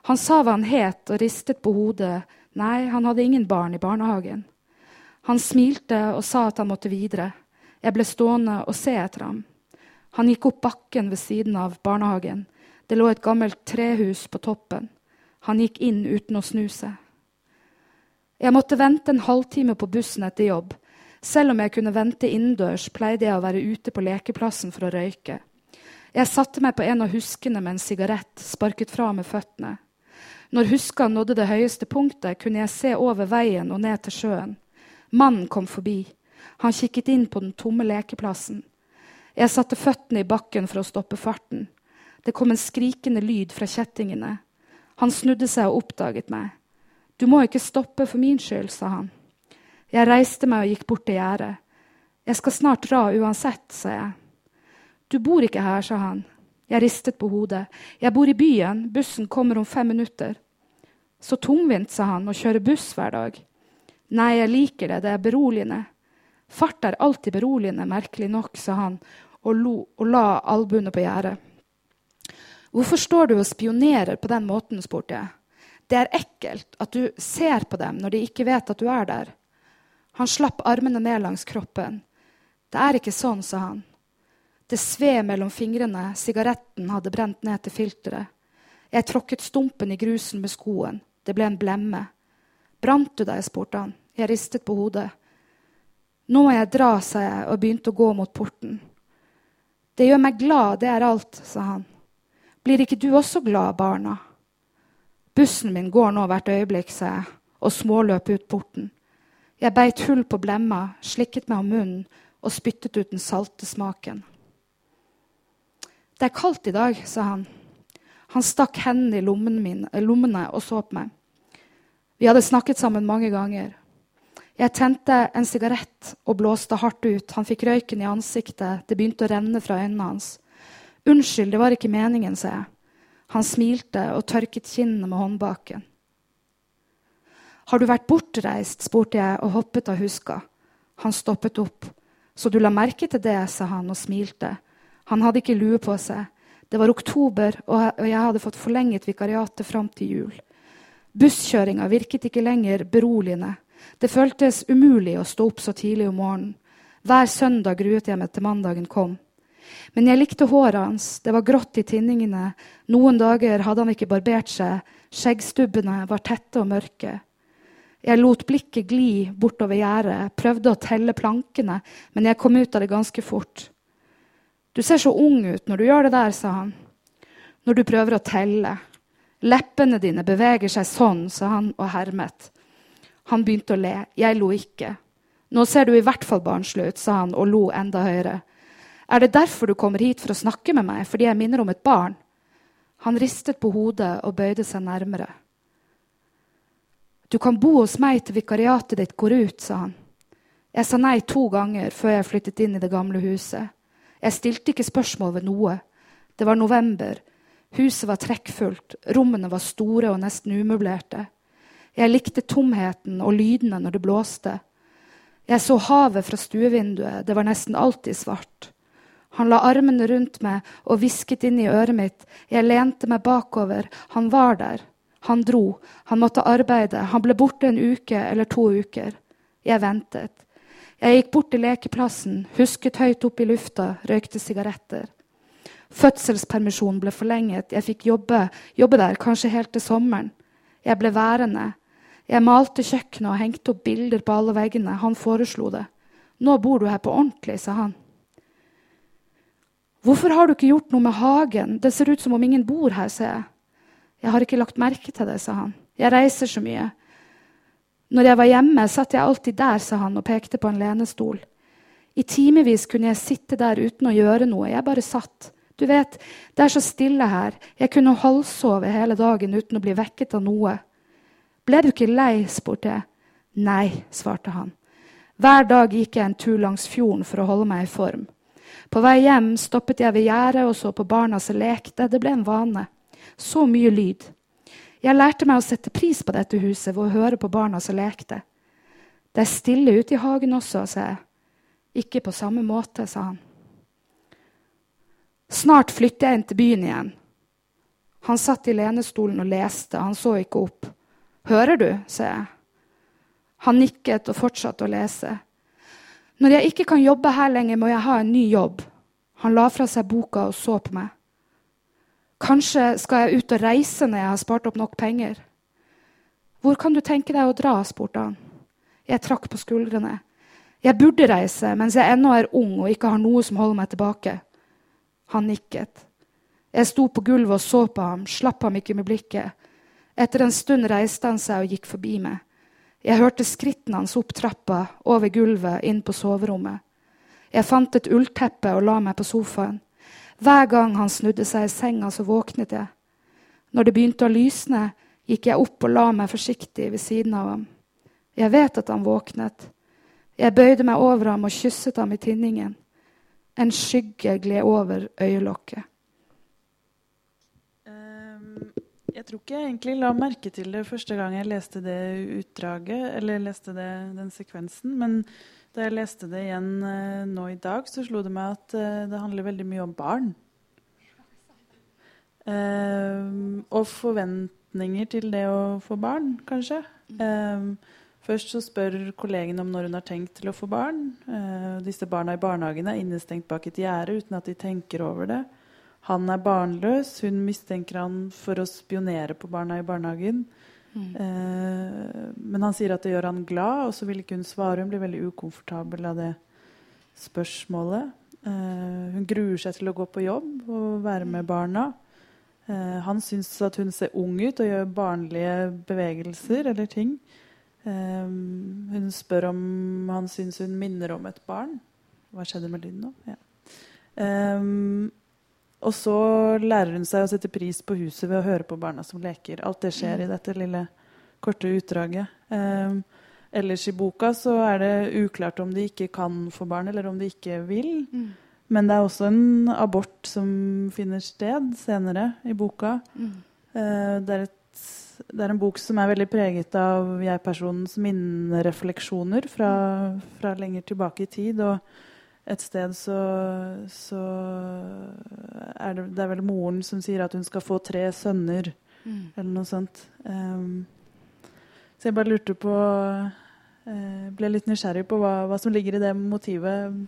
Han sa hva han het og ristet på hodet. Nei, han hadde ingen barn i barnehagen. Han smilte og sa at han måtte videre. Jeg ble stående og se etter ham. Han gikk opp bakken ved siden av barnehagen. Det lå et gammelt trehus på toppen. Han gikk inn uten å snu seg. Jeg måtte vente en halvtime på bussen etter jobb. Selv om jeg kunne vente innendørs, pleide jeg å være ute på lekeplassen for å røyke. Jeg satte meg på en av huskene med en sigarett, sparket fra med føttene. Når huska nådde det høyeste punktet, kunne jeg se over veien og ned til sjøen. Mannen kom forbi. Han kikket inn på den tomme lekeplassen. Jeg satte føttene i bakken for å stoppe farten. Det kom en skrikende lyd fra kjettingene. Han snudde seg og oppdaget meg. Du må ikke stoppe for min skyld, sa han. Jeg reiste meg og gikk bort til gjerdet. Jeg skal snart dra uansett, sa jeg. Du bor ikke her, sa han. Jeg ristet på hodet. Jeg bor i byen. Bussen kommer om fem minutter. Så tungvint, sa han, å kjøre buss hver dag. Nei, jeg liker det. Det er beroligende. Fart er alltid beroligende, merkelig nok, sa han og, lo, og la albuene på gjerdet. Hvorfor står du og spionerer på den måten, spurte jeg. Det er ekkelt at du ser på dem når de ikke vet at du er der. Han slapp armene ned langs kroppen. Det er ikke sånn, sa han. Det sved mellom fingrene, sigaretten hadde brent ned til filteret. Jeg tråkket stumpen i grusen med skoen. Det ble en blemme. Brant du deg? spurte han. Jeg ristet på hodet. Nå må jeg dra, sa jeg og begynte å gå mot porten. Det gjør meg glad, det er alt, sa han. Blir ikke du også glad, barna? Bussen min går nå hvert øyeblikk, sa jeg og småløp ut porten. Jeg beit hull på blemma, slikket meg om munnen og spyttet ut den salte smaken. Det er kaldt i dag, sa han. Han stakk hendene i lommene, mine, lommene og så på meg. Vi hadde snakket sammen mange ganger. Jeg tente en sigarett og blåste hardt ut. Han fikk røyken i ansiktet. Det begynte å renne fra øynene hans. Unnskyld, det var ikke meningen, sa jeg. Han smilte og tørket kinnene med håndbaken. Har du vært bortreist? spurte jeg og hoppet av huska. Han stoppet opp. Så du la merke til det, sa han og smilte. Han hadde ikke lue på seg. Det var oktober, og jeg hadde fått forlenget vikariatet fram til jul. Busskjøringa virket ikke lenger beroligende. Det føltes umulig å stå opp så tidlig om morgenen. Hver søndag gruet jeg meg til mandagen kom. Men jeg likte håret hans. Det var grått i tinningene. Noen dager hadde han ikke barbert seg. Skjeggstubbene var tette og mørke. Jeg lot blikket gli bortover gjerdet, prøvde å telle plankene, men jeg kom ut av det ganske fort. Du ser så ung ut når du gjør det der, sa han. Når du prøver å telle. Leppene dine beveger seg sånn, sa han og hermet. Han begynte å le. Jeg lo ikke. Nå ser du i hvert fall barnslig ut, sa han og lo enda høyere. Er det derfor du kommer hit for å snakke med meg, fordi jeg minner om et barn? Han ristet på hodet og bøyde seg nærmere. Du kan bo hos meg til vikariatet ditt går ut, sa han. Jeg sa nei to ganger før jeg flyttet inn i det gamle huset. Jeg stilte ikke spørsmål ved noe. Det var november. Huset var trekkfullt. Rommene var store og nesten umøblerte. Jeg likte tomheten og lydene når det blåste. Jeg så havet fra stuevinduet. Det var nesten alltid svart. Han la armene rundt meg og hvisket inn i øret mitt. Jeg lente meg bakover. Han var der. Han dro. Han måtte arbeide. Han ble borte en uke eller to uker. Jeg ventet. Jeg gikk bort til lekeplassen, husket høyt opp i lufta, røykte sigaretter. Fødselspermisjonen ble forlenget. Jeg fikk jobbe, jobbe der, kanskje helt til sommeren. Jeg ble værende. Jeg malte kjøkkenet og hengte opp bilder på alle veggene. Han foreslo det. Nå bor du her på ordentlig, sa han. 'Hvorfor har du ikke gjort noe med hagen? Det ser ut som om ingen bor her', sa jeg. 'Jeg har ikke lagt merke til det', sa han. 'Jeg reiser så mye'. Når jeg var hjemme, satt jeg alltid der, sa han og pekte på en lenestol. I timevis kunne jeg sitte der uten å gjøre noe. Jeg bare satt. Du vet, det er så stille her. Jeg kunne halvsove hele dagen uten å bli vekket av noe. Ble du ikke lei? spurte jeg. Nei, svarte han. Hver dag gikk jeg en tur langs fjorden for å holde meg i form. På vei hjem stoppet jeg ved gjerdet og så på barna som lekte. Det ble en vane. Så mye lyd. Jeg lærte meg å sette pris på dette huset ved å høre på barna som lekte. Det er stille ute i hagen også, sa jeg. Ikke på samme måte, sa han. Snart flytter jeg inn til byen igjen. Han satt i lenestolen og leste, han så ikke opp. Hører du? sier jeg. Han nikket og fortsatte å lese. Når jeg ikke kan jobbe her lenger, må jeg ha en ny jobb. Han la fra seg boka og så på meg. Kanskje skal jeg ut og reise når jeg har spart opp nok penger. Hvor kan du tenke deg å dra? spurte han. Jeg trakk på skuldrene. Jeg burde reise mens jeg ennå er ung og ikke har noe som holder meg tilbake. Han nikket. Jeg sto på gulvet og så på ham, slapp ham ikke med blikket. Etter en stund reiste han seg og gikk forbi meg. Jeg hørte skrittene hans opp trappa, over gulvet, inn på soverommet. Jeg fant et ullteppe og la meg på sofaen. Hver gang han snudde seg i senga, så våknet jeg. Når det begynte å lysne, gikk jeg opp og la meg forsiktig ved siden av ham. Jeg vet at han våknet. Jeg bøyde meg over ham og kysset ham i tinningen. En skygge gled over øyelokket. Um, jeg tror ikke jeg egentlig la merke til det første gang jeg leste det utdraget, eller leste det, den sekvensen. Men da jeg leste det igjen uh, nå i dag, så slo det meg at uh, det handler veldig mye om barn. Uh, og forventninger til det å få barn, kanskje. Um, Først så spør kollegen om når hun har tenkt til å få barn. Eh, disse barna i barnehagen er innestengt bak et gjerde uten at de tenker over det. Han er barnløs. Hun mistenker han for å spionere på barna i barnehagen. Mm. Eh, men han sier at det gjør han glad, og så vil ikke hun svare. Hun blir veldig ukomfortabel av det spørsmålet. Eh, hun gruer seg til å gå på jobb og være med barna. Eh, han syns at hun ser ung ut og gjør barnlige bevegelser eller ting. Um, hun spør om han syns hun minner om et barn. Hva skjedde med lyden nå? Ja. Um, og så lærer hun seg å sette pris på huset ved å høre på barna som leker. Alt det skjer i dette lille, korte utdraget. Um, ellers i boka så er det uklart om de ikke kan få barn, eller om de ikke vil. Mm. Men det er også en abort som finner sted senere i boka. Mm. Uh, det er et det er en bok som er veldig preget av jeg-personens minnerefleksjoner fra, fra, lenger tilbake i tid. Og et sted så, så er det, det, er vel moren som sier at hun skal få tre sønner, mm. eller noe sånt. Um, så jeg bare lurte på uh, Ble litt nysgjerrig på hva, hva som ligger i det motivet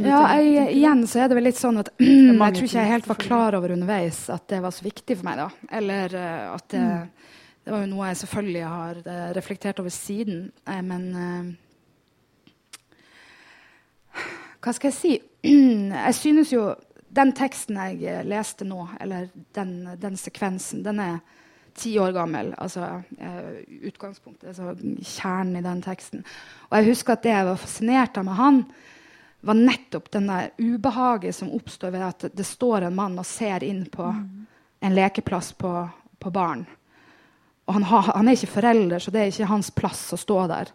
ja, jeg, igjen så er det vel litt sånn at jeg tror ikke jeg helt var klar over underveis at det var så viktig for meg. da. Eller uh, at det, mm. det, var jo noe jeg selvfølgelig har uh, reflektert over siden. Men hva skal jeg si? jeg synes jo den teksten jeg leste nå, eller den, den sekvensen, den er ti år gammel. Altså utgangspunktet, altså kjernen i den teksten. Og jeg husker at det jeg var fascinert av med han, var nettopp den der ubehaget som oppstår ved at det står en mann og ser inn på en lekeplass på, på barn. Og han, har, han, er ikke forelder, så det er ikke hans plass å stå der.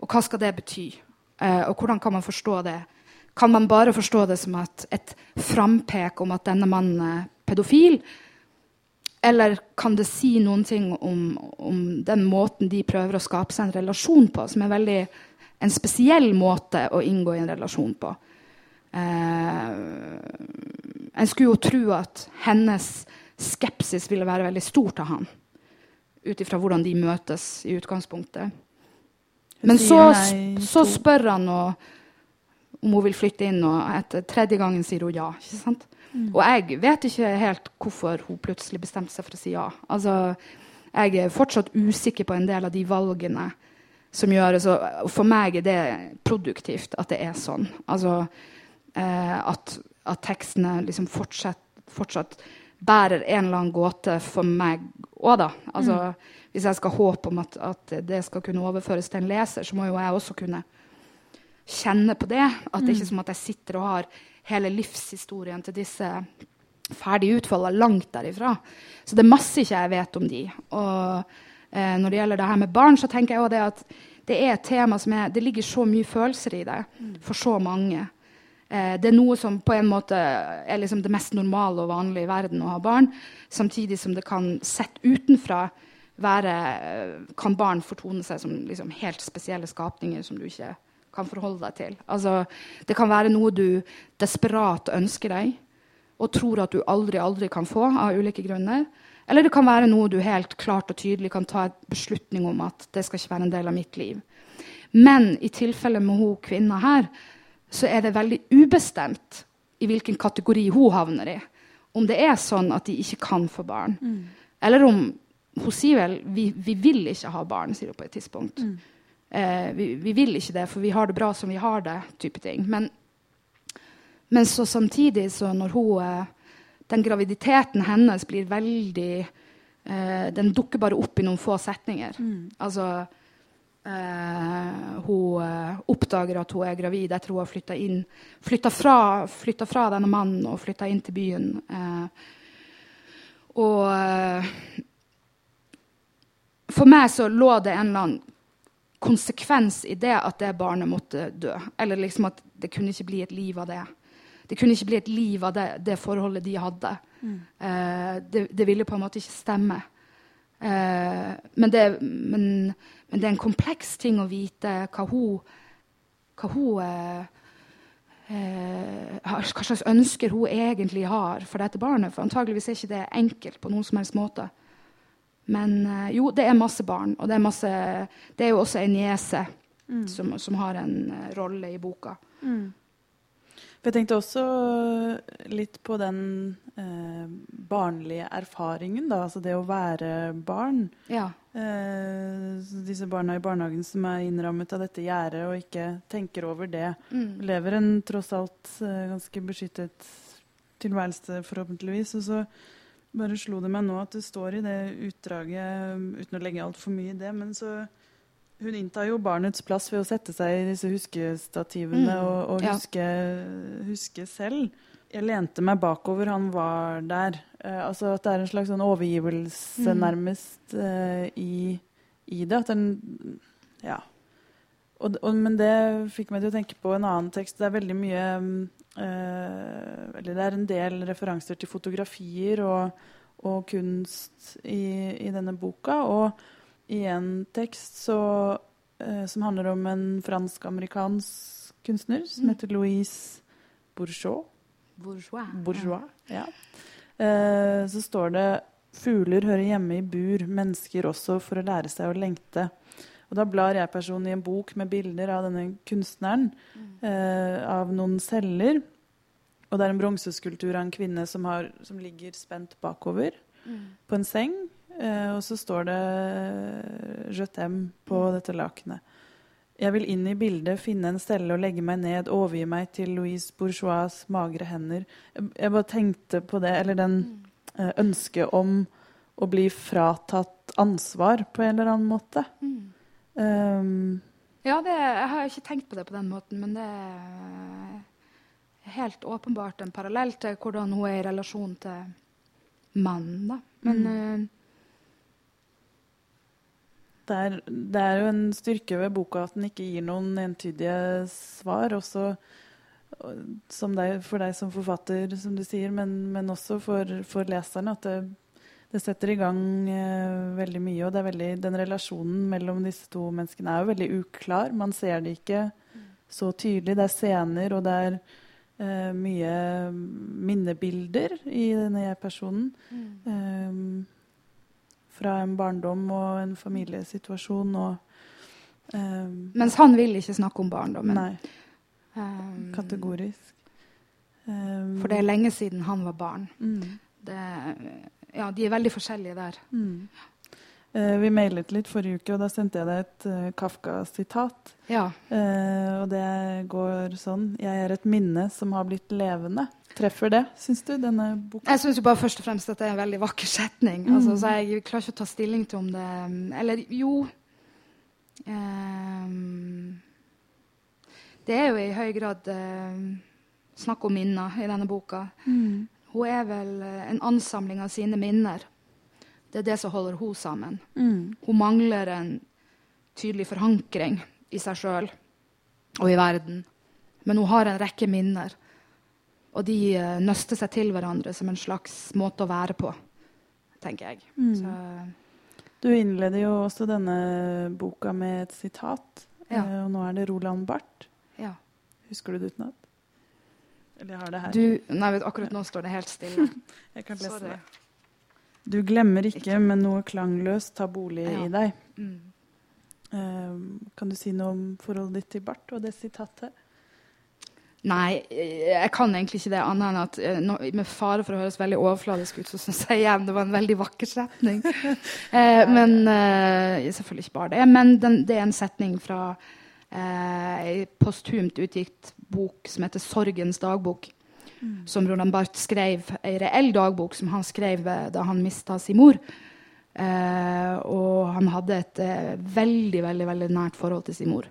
Og hva skal det bety? Eh, og hvordan kan man forstå det? Kan man bare forstå det som et, et frampek om at denne mannen er pedofil? Eller kan det si noen ting om, om den måten de prøver å skape seg en relasjon på, som er veldig en spesiell måte å inngå i en relasjon på. Eh, en skulle jo tro at hennes skepsis ville være veldig stor til han. Ut ifra hvordan de møtes i utgangspunktet. Men så, så spør han og, om hun vil flytte inn, og etter tredje gangen sier hun ja. ikke sant? Mm. Og jeg vet ikke helt hvorfor hun plutselig bestemte seg for å si ja. Altså, jeg er fortsatt usikker på en del av de valgene som gjøres. Og for meg er det produktivt at det er sånn. Altså eh, at, at, tekstene liksom fortsatt, fortsatt, bærer en eller annen gåte for meg òg, da. Altså, mm. Hvis jeg skal håpe om at, at, det skal kunne overføres til en leser, så må jo jeg også kunne kjenne på det. At det er ikke mm. som at jeg sitter og har hele livshistorien til disse ferdig utfolda langt derifra. Så det er masse ikke jeg vet om de. Og eh, når det gjelder det her med barn, så tenker jeg òg det at det er et tema som er, det ligger så mye følelser i det for så mange. Eh, det er noe som på en måte er liksom det mest normale og vanlige i verden å ha barn. Samtidig som det kan sett utenfra være, eh, kan barn fortone seg som liksom helt spesielle skapninger som du ikke kan forholde deg til. Altså, det kan være noe du desperat ønsker deg og tror at du aldri, aldri kan få av ulike grunner. Eller det kan være noe du helt klart og tydelig kan ta en beslutning om at det skal ikke være en del av mitt liv. Men i tilfellet med hun kvinna her, så er det veldig ubestemt i hvilken kategori hun havner i. Om det er sånn at de ikke kan få barn. Mm. Eller om hun sier vel vi, vi, vil ikke ha barn, sier hun på et tidspunkt. Mm. Eh, vi, vi, vil ikke det, for vi har det bra som vi har det. type ting. Men, men så samtidig, så når hun eh, den graviditeten hennes blir veldig eh, Den dukker bare opp i noen få setninger. Mm. Altså eh, Hun eh, oppdager at hun er gravid etter hun har flytta inn flytta fra, flytta fra, denne mannen og flytta inn til byen. Eh, og for meg så lå det en eller annen konsekvens i det at det barnet måtte dø. Eller liksom at det kunne ikke bli et liv av det. Det kunne ikke bli et liv av det, det forholdet de hadde. Mm. Eh, det, det, ville på en måte ikke stemme. Eh, men, det, men, men, det, er en kompleks ting å vite hva hun, hva hun eh, eh hva slags ønsker hun egentlig har for dette barnet. For antageligvis er ikke det enkelt på noen som helst måte. Men eh, jo, det er masse barn. Og det er, masse, det er jo også en niese mm. som, som, har en uh, rolle i boka. Mm. For jeg tenkte også litt på den eh, barnlige erfaringen, da. Altså det å være barn. Ja. Eh, disse barna i barnehagen som er innrammet av dette gjerdet og ikke tenker over det. Mm. Lever en tross alt eh, ganske beskyttet tilværelse, forhåpentligvis. Og så bare slo det meg nå at det står i det utdraget, uten å legge altfor mye i det, men så hun inntar jo barnets plass ved å sette seg i disse huskestativene mm. og, og huske, ja. huske, selv. Jeg lente meg bakover, han var der. Eh, altså At det er en slags sånn overgivelse, mm. nærmest, eh, i, i, det. At den Ja. Og, og, men det fikk meg til å tenke på en annen tekst. Det er veldig mye uh, Eller det er en del referanser til fotografier og, og kunst i, i denne boka. og i en tekst så, eh, som handler om en fransk-amerikansk kunstner som mm. heter Louise Bourgeois. Bourgeois. Bourgeois ja. Eh, så står det Fugler hører hjemme i bur, mennesker også, for å lære seg å lengte. Og da blar jeg personen i en bok med bilder av denne kunstneren, eh, av noen celler. Og det er en bronseskulptur av en kvinne som, har, som ligger spent bakover mm. på en seng. Eh, og så står det eh, 'Je t'aime' på dette lakenet. Jeg vil inn i bildet, finne en stelle og legge meg ned, overgi meg til Louise Bourgeois' magre hender. Jeg, bare tenkte på det, eller den eh, ønsket om å bli fratatt ansvar på en eller annen måte. Mm. Um, ja, det, jeg har ikke tenkt på det på den måten, men det er helt åpenbart en parallell til hvordan hun er i relasjon til mannen. Men mm. Det er, det er, jo en styrke ved boka at den ikke gir noen entydige svar. Også deg, for deg som forfatter, som du sier, men, men også for, for, leserne. At det, det setter i gang eh, veldig mye. Og det er veldig, den relasjonen mellom disse to menneskene er jo veldig uklar. Man ser det ikke så tydelig. Det er scener, og det er uh, mye minnebilder i denne jeg-personen. Mm. Um, fra en barndom og en familiesituasjon. Og, um, Mens han vil ikke snakke om barndommen? Nei. Um, Kategorisk. For det er lenge siden han var barn. Mm. Det, ja, de er veldig forskjellige der. Mm. Eh, vi mailet litt forrige uke, og da sendte jeg deg et uh, Kafka-sitat. Ja. Eh, og det går sånn Jeg er et minne som har blitt levende. Treffer det, syns du, denne boka? Jeg syns bare først og fremst at det er en veldig vakker setning. Mm. Altså, så jeg klarer ikke å ta stilling til om det Eller jo um, Det er jo i høy grad uh, snakk om minner i denne boka. Mm. Hun er vel eh, en ansamling av sine minner. Det er det som holder hun sammen. Mm. Hun mangler en tydelig forankring i seg sjøl og i verden. Men hun har en rekke minner og de uh, nøster seg til hverandre som en slags måte å være på, tenker jeg. Mm. du innleder jo også denne boka med et sitat, ja. uh, og nå er det Roland Barth. Ja. Husker du det utenat? Eller jeg har det her. Du, nei, vet, akkurat nå står det helt stille. jeg kan lese det. Du glemmer ikke, ikke, men noe klangløst tar bolig ja. i deg. Mm. Uh, kan du si noe om forholdet ditt til Bart og det sitatet? Nei, jeg kan egentlig ikke det annet enn at eh, med fare for å høres veldig overfladisk ut, så syns jeg igjen det var en veldig vakker setning. eh, men eh, Selvfølgelig ikke bare det. Men den, det er en setning fra ei posthumt utgitt bok som heter 'Sorgens dagbok'. Mm. Som Roland Barth skrev, ei reell dagbok som han skrev eh, da han mista sin mor. Eh, og han hadde et veldig, veldig, veldig nært forhold til sin mor.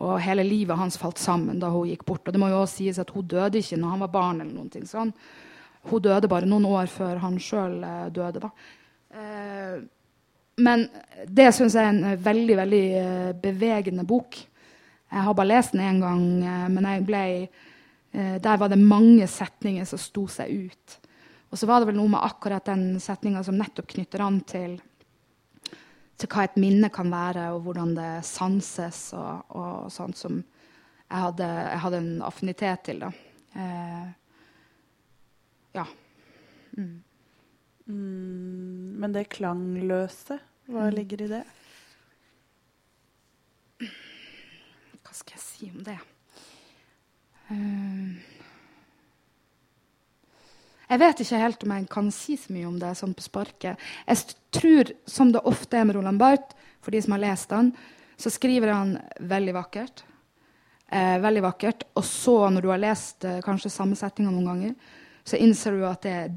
Og hele livet hans falt sammen da hun gikk bort. Og det må jo også sies at hun døde ikke når han var barn. eller noen ting Han, Hun døde bare noen år før han sjøl eh, døde. da. Eh, men det syns jeg er en veldig, veldig bevegende bok. Jeg har bare lest den én gang, uh, men jeg ble uh, Der var det mange setninger som sto seg ut. Og så var det vel noe med akkurat den setninga som nettopp knytter an til, til hva et minne kan være, og hvordan det sanses og, og sånt som jeg hadde, jeg hadde, en affinitet til. da. ja. Mm. Mm, men det klangløse, hva mm. ligger i det? Hva skal jeg si om det? Uh, jeg vet ikke helt om jeg kan si så mye om det sånn på sparket. Jeg tror, som det ofte er med Roland Barth, for de som har lest han, så skriver han veldig vakkert. Eh, veldig vakkert. Og så, når du har lest eh, kanskje samme setninga noen ganger, så innser du at det er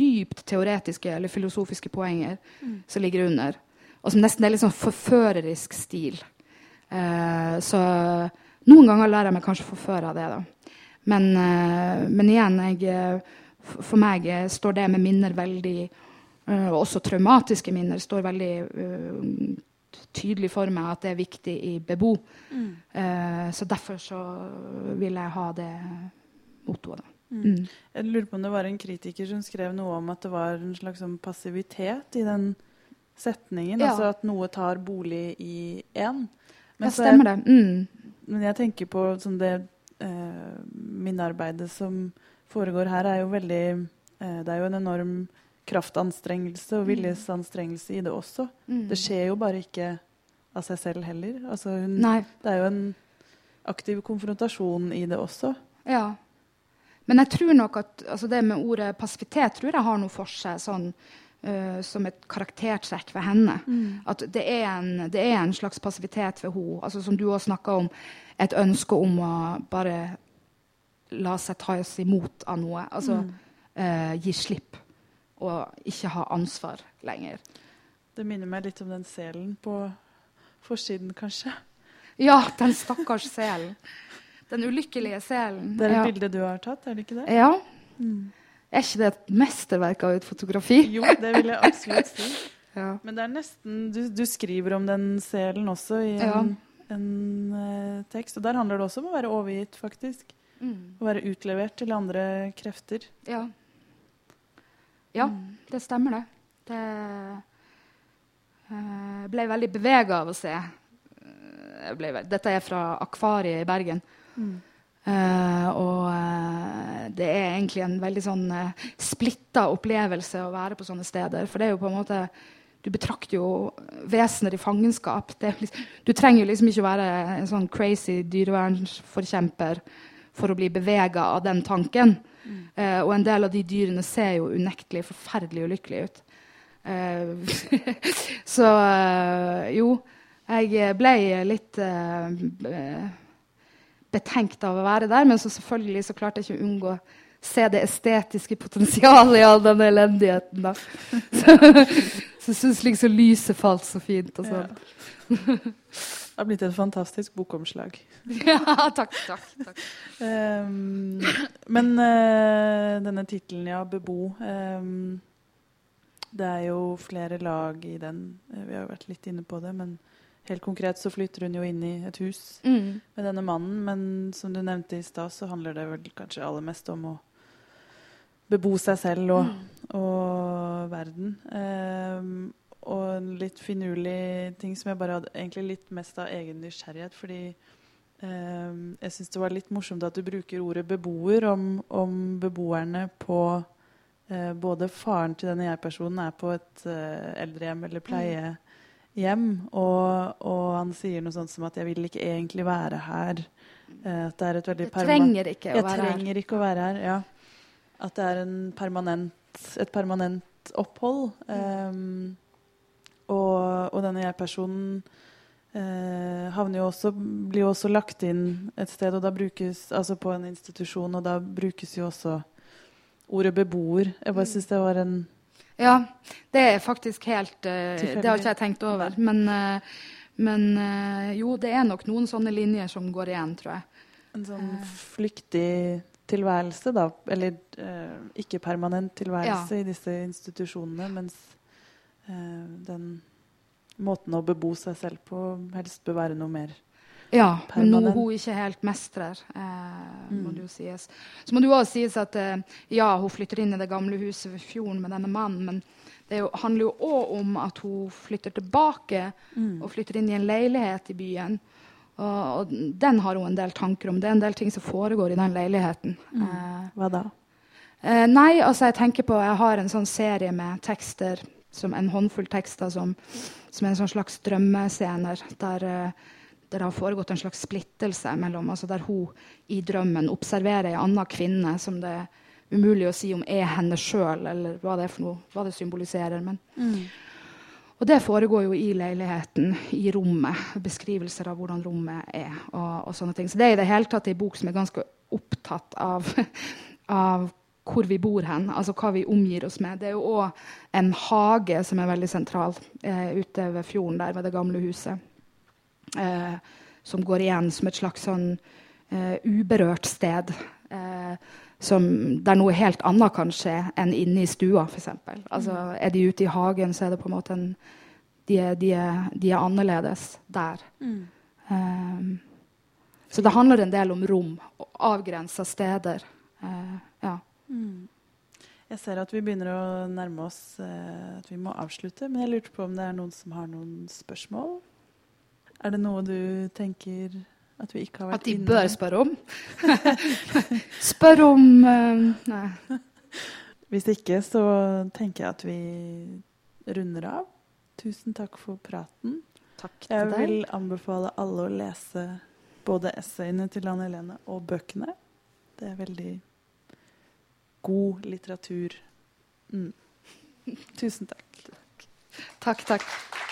dypt teoretiske eller filosofiske poenger mm. som ligger under. Og som nesten er litt sånn forførerisk stil. Uh, så noen ganger lar jeg meg kanskje forføre av det. da. Men, eh, men igjen, jeg, for meg står det med minner veldig uh, Og også traumatiske minner står veldig tydelig for meg at det er viktig i bebo. Mm. så derfor så vil jeg ha det mottoet. da. Mm. Jeg lurer på om det var en kritiker som skrev noe om at det var en slags sånn passivitet i den setningen. Ja. Altså at noe tar bolig i én. Ja, stemmer det. Mm. Men jeg tenker på sånn det eh, minnearbeidet som foregår her, er jo veldig eh, Det er jo en enorm kraftanstrengelse og mm. viljesanstrengelse i det også. Mm. Det skjer jo bare ikke av seg selv heller. Altså hun, det er jo en aktiv konfrontasjon i det også. Ja. Men jeg tror nok at altså det med ordet passivitet tror jeg har noe for seg sånn, uh, som et karaktertrekk ved henne. Mm. At det er, en, det er, en, slags passivitet ved henne. Altså, som du har snakka om, et ønske om å bare la seg tas imot av noe. Altså mm. uh, gi slipp og ikke ha ansvar lenger. Det minner meg litt om den selen på forsiden, kanskje. Ja, den stakkars selen. Den ulykkelige selen. Det er et ja. bilde du har tatt, er det ikke det? Ja. Mm. Er ikke det et mesterverk av et fotografi? Jo, det vil jeg absolutt si. ja. Men det er nesten du, du, skriver om den selen også i en, ja. en uh, tekst. Og der handler det også om å være overgitt, faktisk. Mm. Å være utlevert til andre krefter. Ja. Ja, mm. det stemmer, det. Det uh, ble veldig bevega av å se. Ble, dette er fra Akvariet i Bergen. Uh, og uh, det er egentlig en veldig sånn uh, eh, splitta opplevelse å være på sånne steder. For det er jo på en måte Du betrakter jo vesener i fangenskap. Liksom, du trenger liksom ikke å være en sånn crazy dyrevernsforkjemper for å bli bevega av den tanken. Mm. Uh, og en del av de dyrene ser jo unektelig forferdelig ulykkelige ut. så jo, jeg ble litt betenkt av å være der. Men så selvfølgelig så klarte jeg ikke å unngå se det estetiske potensialet i all den elendigheten. da. Så, så jeg syns liksom lyset falt så fint. og sånn. Ja. Det har blitt et fantastisk bokomslag. ja, takk. takk, takk. Um, men uh, denne tittelen, ja, 'Bebo' um, Det er jo flere lag i den. Vi har jo vært litt inne på det. men Helt konkret så flytter hun jo inn i et hus mm. med denne mannen, men som du nevnte i stad, så handler det vel kanskje aller mest om å bebo seg selv og, mm. og verden. Um, og en litt finurlig ting som jeg bare hadde egentlig litt mest av egen nysgjerrighet, fordi um, jeg syns det var litt morsomt at du bruker ordet beboer om, om beboerne på uh, Både faren til denne jeg-personen er på et uh, eldrehjem eller pleie. Mm hjem. Og, og, han sier noe sånt som at 'jeg vil ikke egentlig være her'. Uh, at det er et veldig Jeg trenger ikke å være her. Ikke å være her, ja. At det er permanent, et permanent opphold. Um, og, og, denne jeg-personen uh, jo også, blir jo også lagt inn et sted, og da brukes, altså på en institusjon, og da brukes jo også ordet beboer. Jeg bare mm. syns det var en ja, det er faktisk helt uh, Det har ikke jeg tenkt over. Men, uh, men uh, jo, det er nok noen sånne linjer som går igjen, tror jeg. En sånn flyktig tilværelse, da. Eller ikke permanent tilværelse ja. i disse institusjonene, mens den måten å bebo seg selv på helst bør være noe mer Ja, men noe hun ikke helt mestrer, eh, må Mm. det jo sies. Så må det jo også sies at eh, ja, hun flytter inn i det gamle huset ved fjorden med denne mannen, men det jo, handler jo òg om at hun flytter tilbake Mm. og flytter inn i en leilighet i byen. Og, og den har hun en del tanker om. Det er en del ting som foregår i den leiligheten. Eh, Hva da? Eh, nei, altså jeg tenker på Jeg har en sånn serie med tekster, som en håndfull tekster som, som er en sånn slags drømmescener. Der, eh, der det har foregått en slags splittelse mellom altså Der hun i drømmen observerer ei anna kvinne som det er umulig å si om er henne sjøl, eller hva det er for noe, hva det symboliserer. Men, og det foregår jo i leiligheten, i rommet. Beskrivelser av hvordan rommet er. og, og sånne ting. Så det er i det hele tatt ei bok som er ganske opptatt av, av hvor vi bor hen, altså hva vi omgir oss med. Det er jo òg en hage som er veldig sentral eh, ute ved fjorden der ved det gamle huset. Eh, som går igjen som et slags sånn eh, uberørt sted. Eh, som, der noe helt annet kan skje enn inne i stua, f.eks. Altså, er de ute i hagen, så er det på en måte en De er, de er, de er annerledes der. Eh, så det handler en del om rom og avgrensa steder. Eh, ja. Jeg ser at vi begynner å nærme oss eh, at vi må avslutte, men jeg lurte på om det er noen som har noen spørsmål? Er det noe du tenker at vi ikke har vært inne At de bør spørre om. Spør om uh, Nei. Hvis ikke, så tenker jeg at vi runder av. Tusen takk for praten. Takk Jeg til deg. vil anbefale alle å lese både essayene til Anne Helene og bøkene. Det er veldig god litteratur. Mm. Tusen takk. Takk, takk.